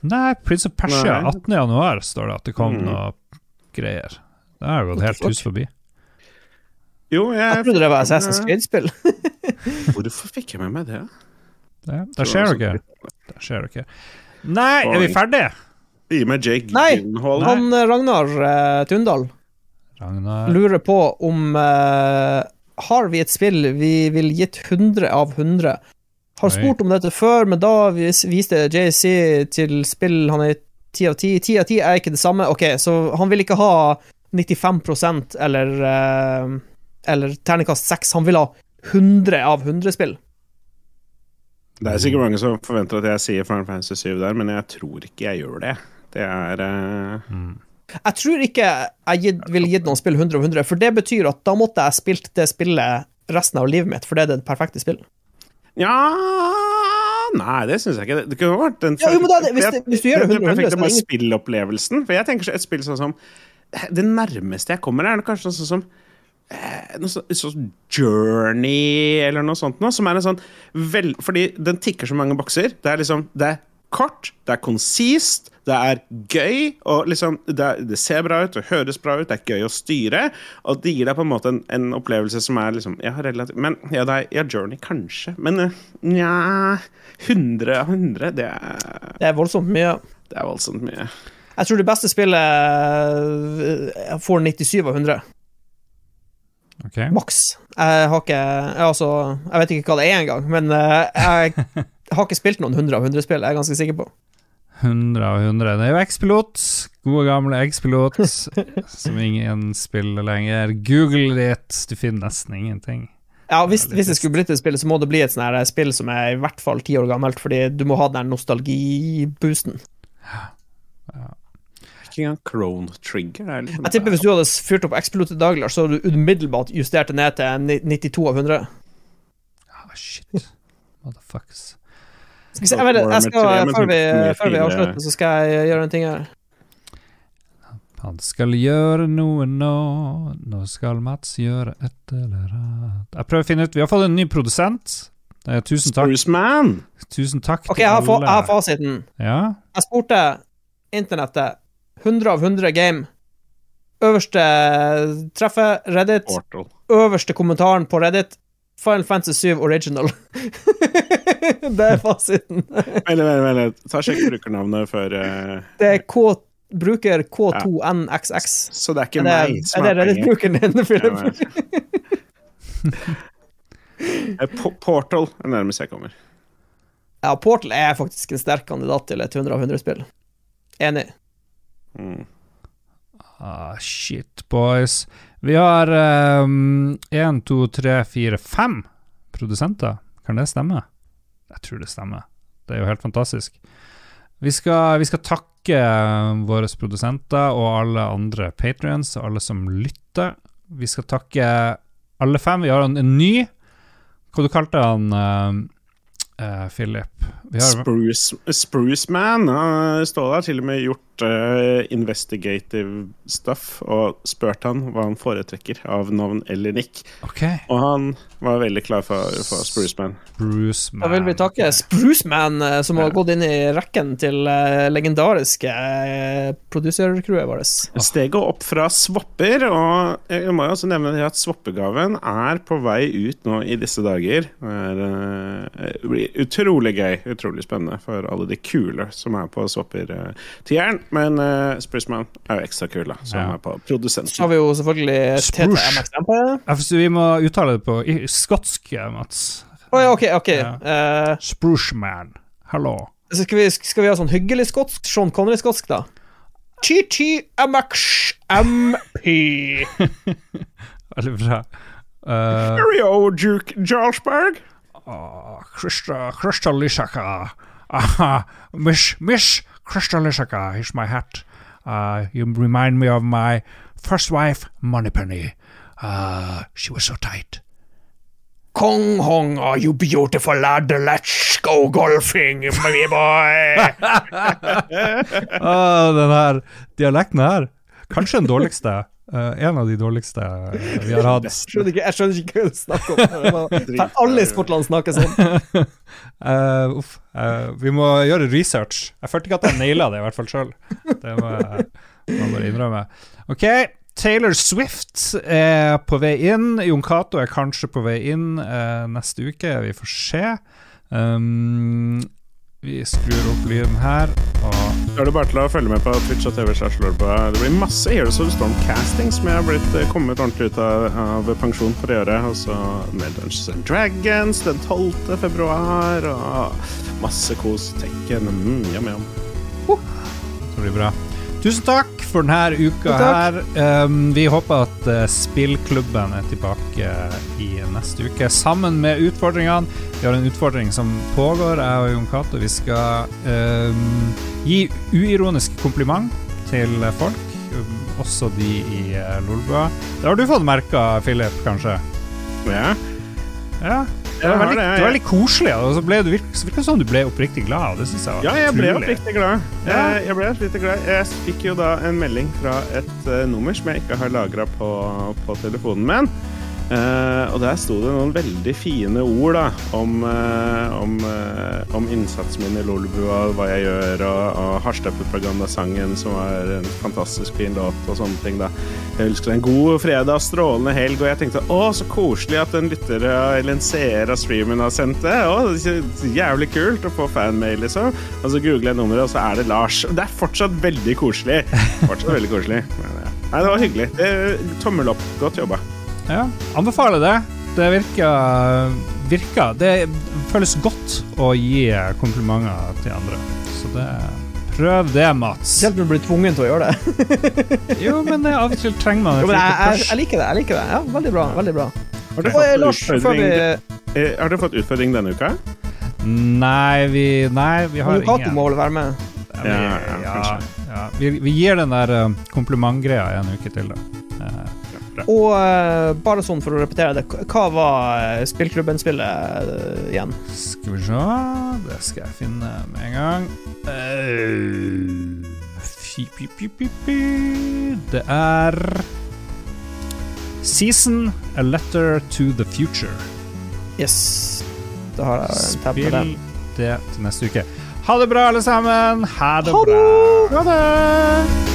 Nei, Prince of Persia. Nei. 18. januar står det at det kom Mm. noe greier. Det har gått helt hus forbi. Jo, jeg Jeg trodde det var Assassin's Creed-spill. Hvorfor fikk jeg med meg det? Det, der skjer dere. Der skjer dere. Nei, er vi ferdige? Gi meg Jake Nei, Gyllenhaal. Han eh, Ragnar uh, Tundal Ragnar lurer på om eh, Har vi et spill vi vil gitt 100 av 100? Har spurt om dette før, men da vis- viste JC til spill han er 10 av 10. 10 av 10 er ikke det samme. Ok, så han vil ikke ha 95% eller eh, Eller terningkast 6. Han vil ha 100 av 100 spill. Det er sikkert mange som forventer at jeg sier Final Fantasy 7 der, men jeg tror ikke jeg gjør det. Det er eh, Jeg tror ikke jeg ville gitt noen spill 100 av 100, for det betyr at da måtte jeg spilt det spillet resten av livet mitt, for det er det perfekte spill. Ja Nei, det syns jeg ikke. Det kunne vært den Ja, jo, men da, hvis, det, hvis du gjør det det 100 av 100, perfekte er med spillopplevelsen. For jeg tenker så et spill sånn som Det nærmeste jeg kommer, er kanskje sånn som eh, noe sånn, sånn Journey eller noe sånt noe, som er en sånn vel, Fordi den tikker så mange bokser. Det er liksom Det er kort, det er konsist, det er gøy, og liksom det, det ser bra ut, det høres bra ut, det er gøy å styre, og det gir deg på en måte en, en opplevelse som er liksom Ja, relativt Men ja, det er, ja Journey, kanskje, men eh, nja 100 av 100, det er, Det er voldsomt mye. det er voldsomt mye. Jeg tror det beste spillet får 97 av 100. Ok. Maks. Jeg har ikke jeg, altså, jeg vet ikke hva det er engang, men eh, jeg har ikke spilt noen 100 av 100-spill, jeg er ganske sikker på. 100 av 100. Det er jo X-Pilot. Gode, gamle X-Pilot, som ingen spiller lenger. Google det, du finner nesten ingenting. Ja, hvis, hvis det skulle blitt et spill, så må det bli et sånt her spill som er i hvert fall ti år gammelt, fordi du må ha den nostalgiboosten. Ikke engang Crone Trigger. Er liksom, Jeg tipper hvis du hadde fyrt opp X-Pilot i dag, Lars, så hadde du umiddelbart justert det ned til 92 av 100. Ah, shit. Motherfuckers. Skal se, jeg, vet, jeg skal, før, vi, før vi avslutter, så skal jeg gjøre en ting her. Han skal gjøre noe nå, nå skal Mats gjøre et eller annet Jeg prøver å finne ut Vi har fått en ny produsent. Eh, tusen takk. Spruceman! Tusen takk til jeg alle. Ok, jeg har fasiten. Ja. Jeg spurte internettet 100 av 100 game. Øverste treffet Reddit. Portal. Øverste kommentaren på Reddit Final Fantasy 7 Original. det er fasiten. Vent, vent, vent. Ta Sjekk brukernavnet før uh... Det er K bruker K2NXX. Så det er ikke Er det, meg som er er poenget. Reddit-brukeren din, Philip? Portal er nærmest jeg kommer. Ja, Portal er faktisk en sterk kandidat til et 100 av 100-spill. Enig. Mm. Ah, shit, boys. Vi har én, to, tre, fire, fem produsenter. Kan det stemme? Jeg tror det stemmer. Det er jo helt fantastisk. Vi skal, vi skal takke eh, våre produsenter og alle andre patrions og alle som lytter. Vi skal takke alle fem. Vi har en, en ny Hva du kalte han, uh, uh, Philip? Har, Spruce, Spruce. Uh, står der. til og med gjort eh, investigative stuff og spurt han hva han foretrekker av navn eller nick. Okay. Og han var veldig klar for, for Spruce Man. Bruce Da vil vi Man. takke Spruceman, eh, som har Ja. gått inn i rekken til uh, legendariske uh, produsercrewet vårt. Steget opp fra swapper, og jeg må jo også nevne at swappegaven er på vei ut nå i disse dager. Det er, uh, utrolig gøy, utrolig spennende for alle de kule som er på swapper-tieren. Men uh, Spruceman er jo ekstra kul, da, som Ja. er på Så har vi jo selvfølgelig. TTMXM på det. Vi må uttale det på i- skotsk, Mats. Oh, ja, ok, ok. Ja. Eh, Spruce Man. Hallo. så skal vi, skal vi ha sånn hyggelig skotsk? Sean Connery-skotsk, da? TTMXMP. Veldig bra. Uh, Rio Duke Jarlsberg. Krista, Lysaka. Aha, mish, Miss Krista Lysaka, here's my hat. Uh, you remind me of my first wife, Moneypenny. Uh, she was so tight. Kong Hong, are you beautiful lad? Let's go golfing, my boy. Ah, den her dialekten her. Kanskje den dårligste. Eh, en av de dårligste vi har hatt. skjønner ikke, jeg skjønner ikke hva du snakker om. For alle i Skottland snakker sånn. uh, uff. uh, vi må gjøre research. Jeg følte ikke at jeg naila det, i hvert fall sjøl. Det må jeg jeg bare innrømme. Ok, Taylor Swift er på vei inn. Jon Cato er kanskje på vei inn neste uke. Vi får se. Um, vi skrur opp lyden her, og er det bare til å følge med på Twitch og TV. Det blir masse Heroes of Storm-casting som jeg har blitt eh, kommet ordentlig ut av, av pensjon for å gjøre. Og så med Dungeons and Dragons den 12. februar, og masse kos. Tekken. Mm, jam, jam. Uh. Det blir bra. Tusen takk for denne uka her. Um, vi håper at uh, spillklubben er tilbake i neste uke, sammen med utfordringene. Vi har en utfordring som pågår, jeg og Jon Cato. Vi skal um, gi uironisk kompliment til folk, um, også de i uh, Lolbua. Det har du fått merka, Philip, kanskje? Ja. Ja. Det var veldig, det, det var veldig koselig, og så ble du virka som du ble oppriktig glad. Det synes jeg var ja, jeg ble utrolig. oppriktig glad. Ja. Jeg, jeg ble oppriktig glad. Jeg fikk jo da en melding fra et eh, nummer som jeg ikke har lagra på, på telefonen min. Eh, og der sto det noen veldig fine ord da, om, eh, om, eh, om innsatsen min i Lolbua, hva jeg gjør, og, og Harstad-propagandasangen, som var en fantastisk fin låt, og sånne ting. da. Jeg deg en god fredag, strålende helg, og jeg tenkte å, så koselig at en lytter eller en seer av streamen har sendt det. Å, det jævlig kult å få fanmail, liksom. Og så googler jeg nummeret, og så er det Lars. Det er fortsatt veldig koselig. Fortsatt veldig koselig. Men, ja. Nei, det var hyggelig. Tommel opp. Godt jobba. Ja, anbefaler det. Det virker, virker Det føles godt å gi komplimenter til andre. Så det Prøv det, Mats. Selv om du blir tvungen til å gjøre det. Jo, men det, av og til trenger man Jo, jeg, jeg, jeg liker det. jeg liker det Ja, Veldig bra. veldig bra Har dere fått Lars, vi utfordring, eh, har dere fått utfordring denne uka? Nei, vi, nei, vi har Kato ingen. må vel være med? Ja, vi, Ja, ja, ja. Vi, vi gir den der uh, komplimentgreia en uke til, da. Eh, Og uh, bare sånn for å repetere det, hva var uh, spillklubben-spillet uh, igjen? skal vi se Det skal jeg finne med en gang. Eh. Det er Season A Letter to the Future. Yes. Da har jeg Spill det til neste uke. Ha det bra, alle sammen. Ha det Ha bra. Ha det!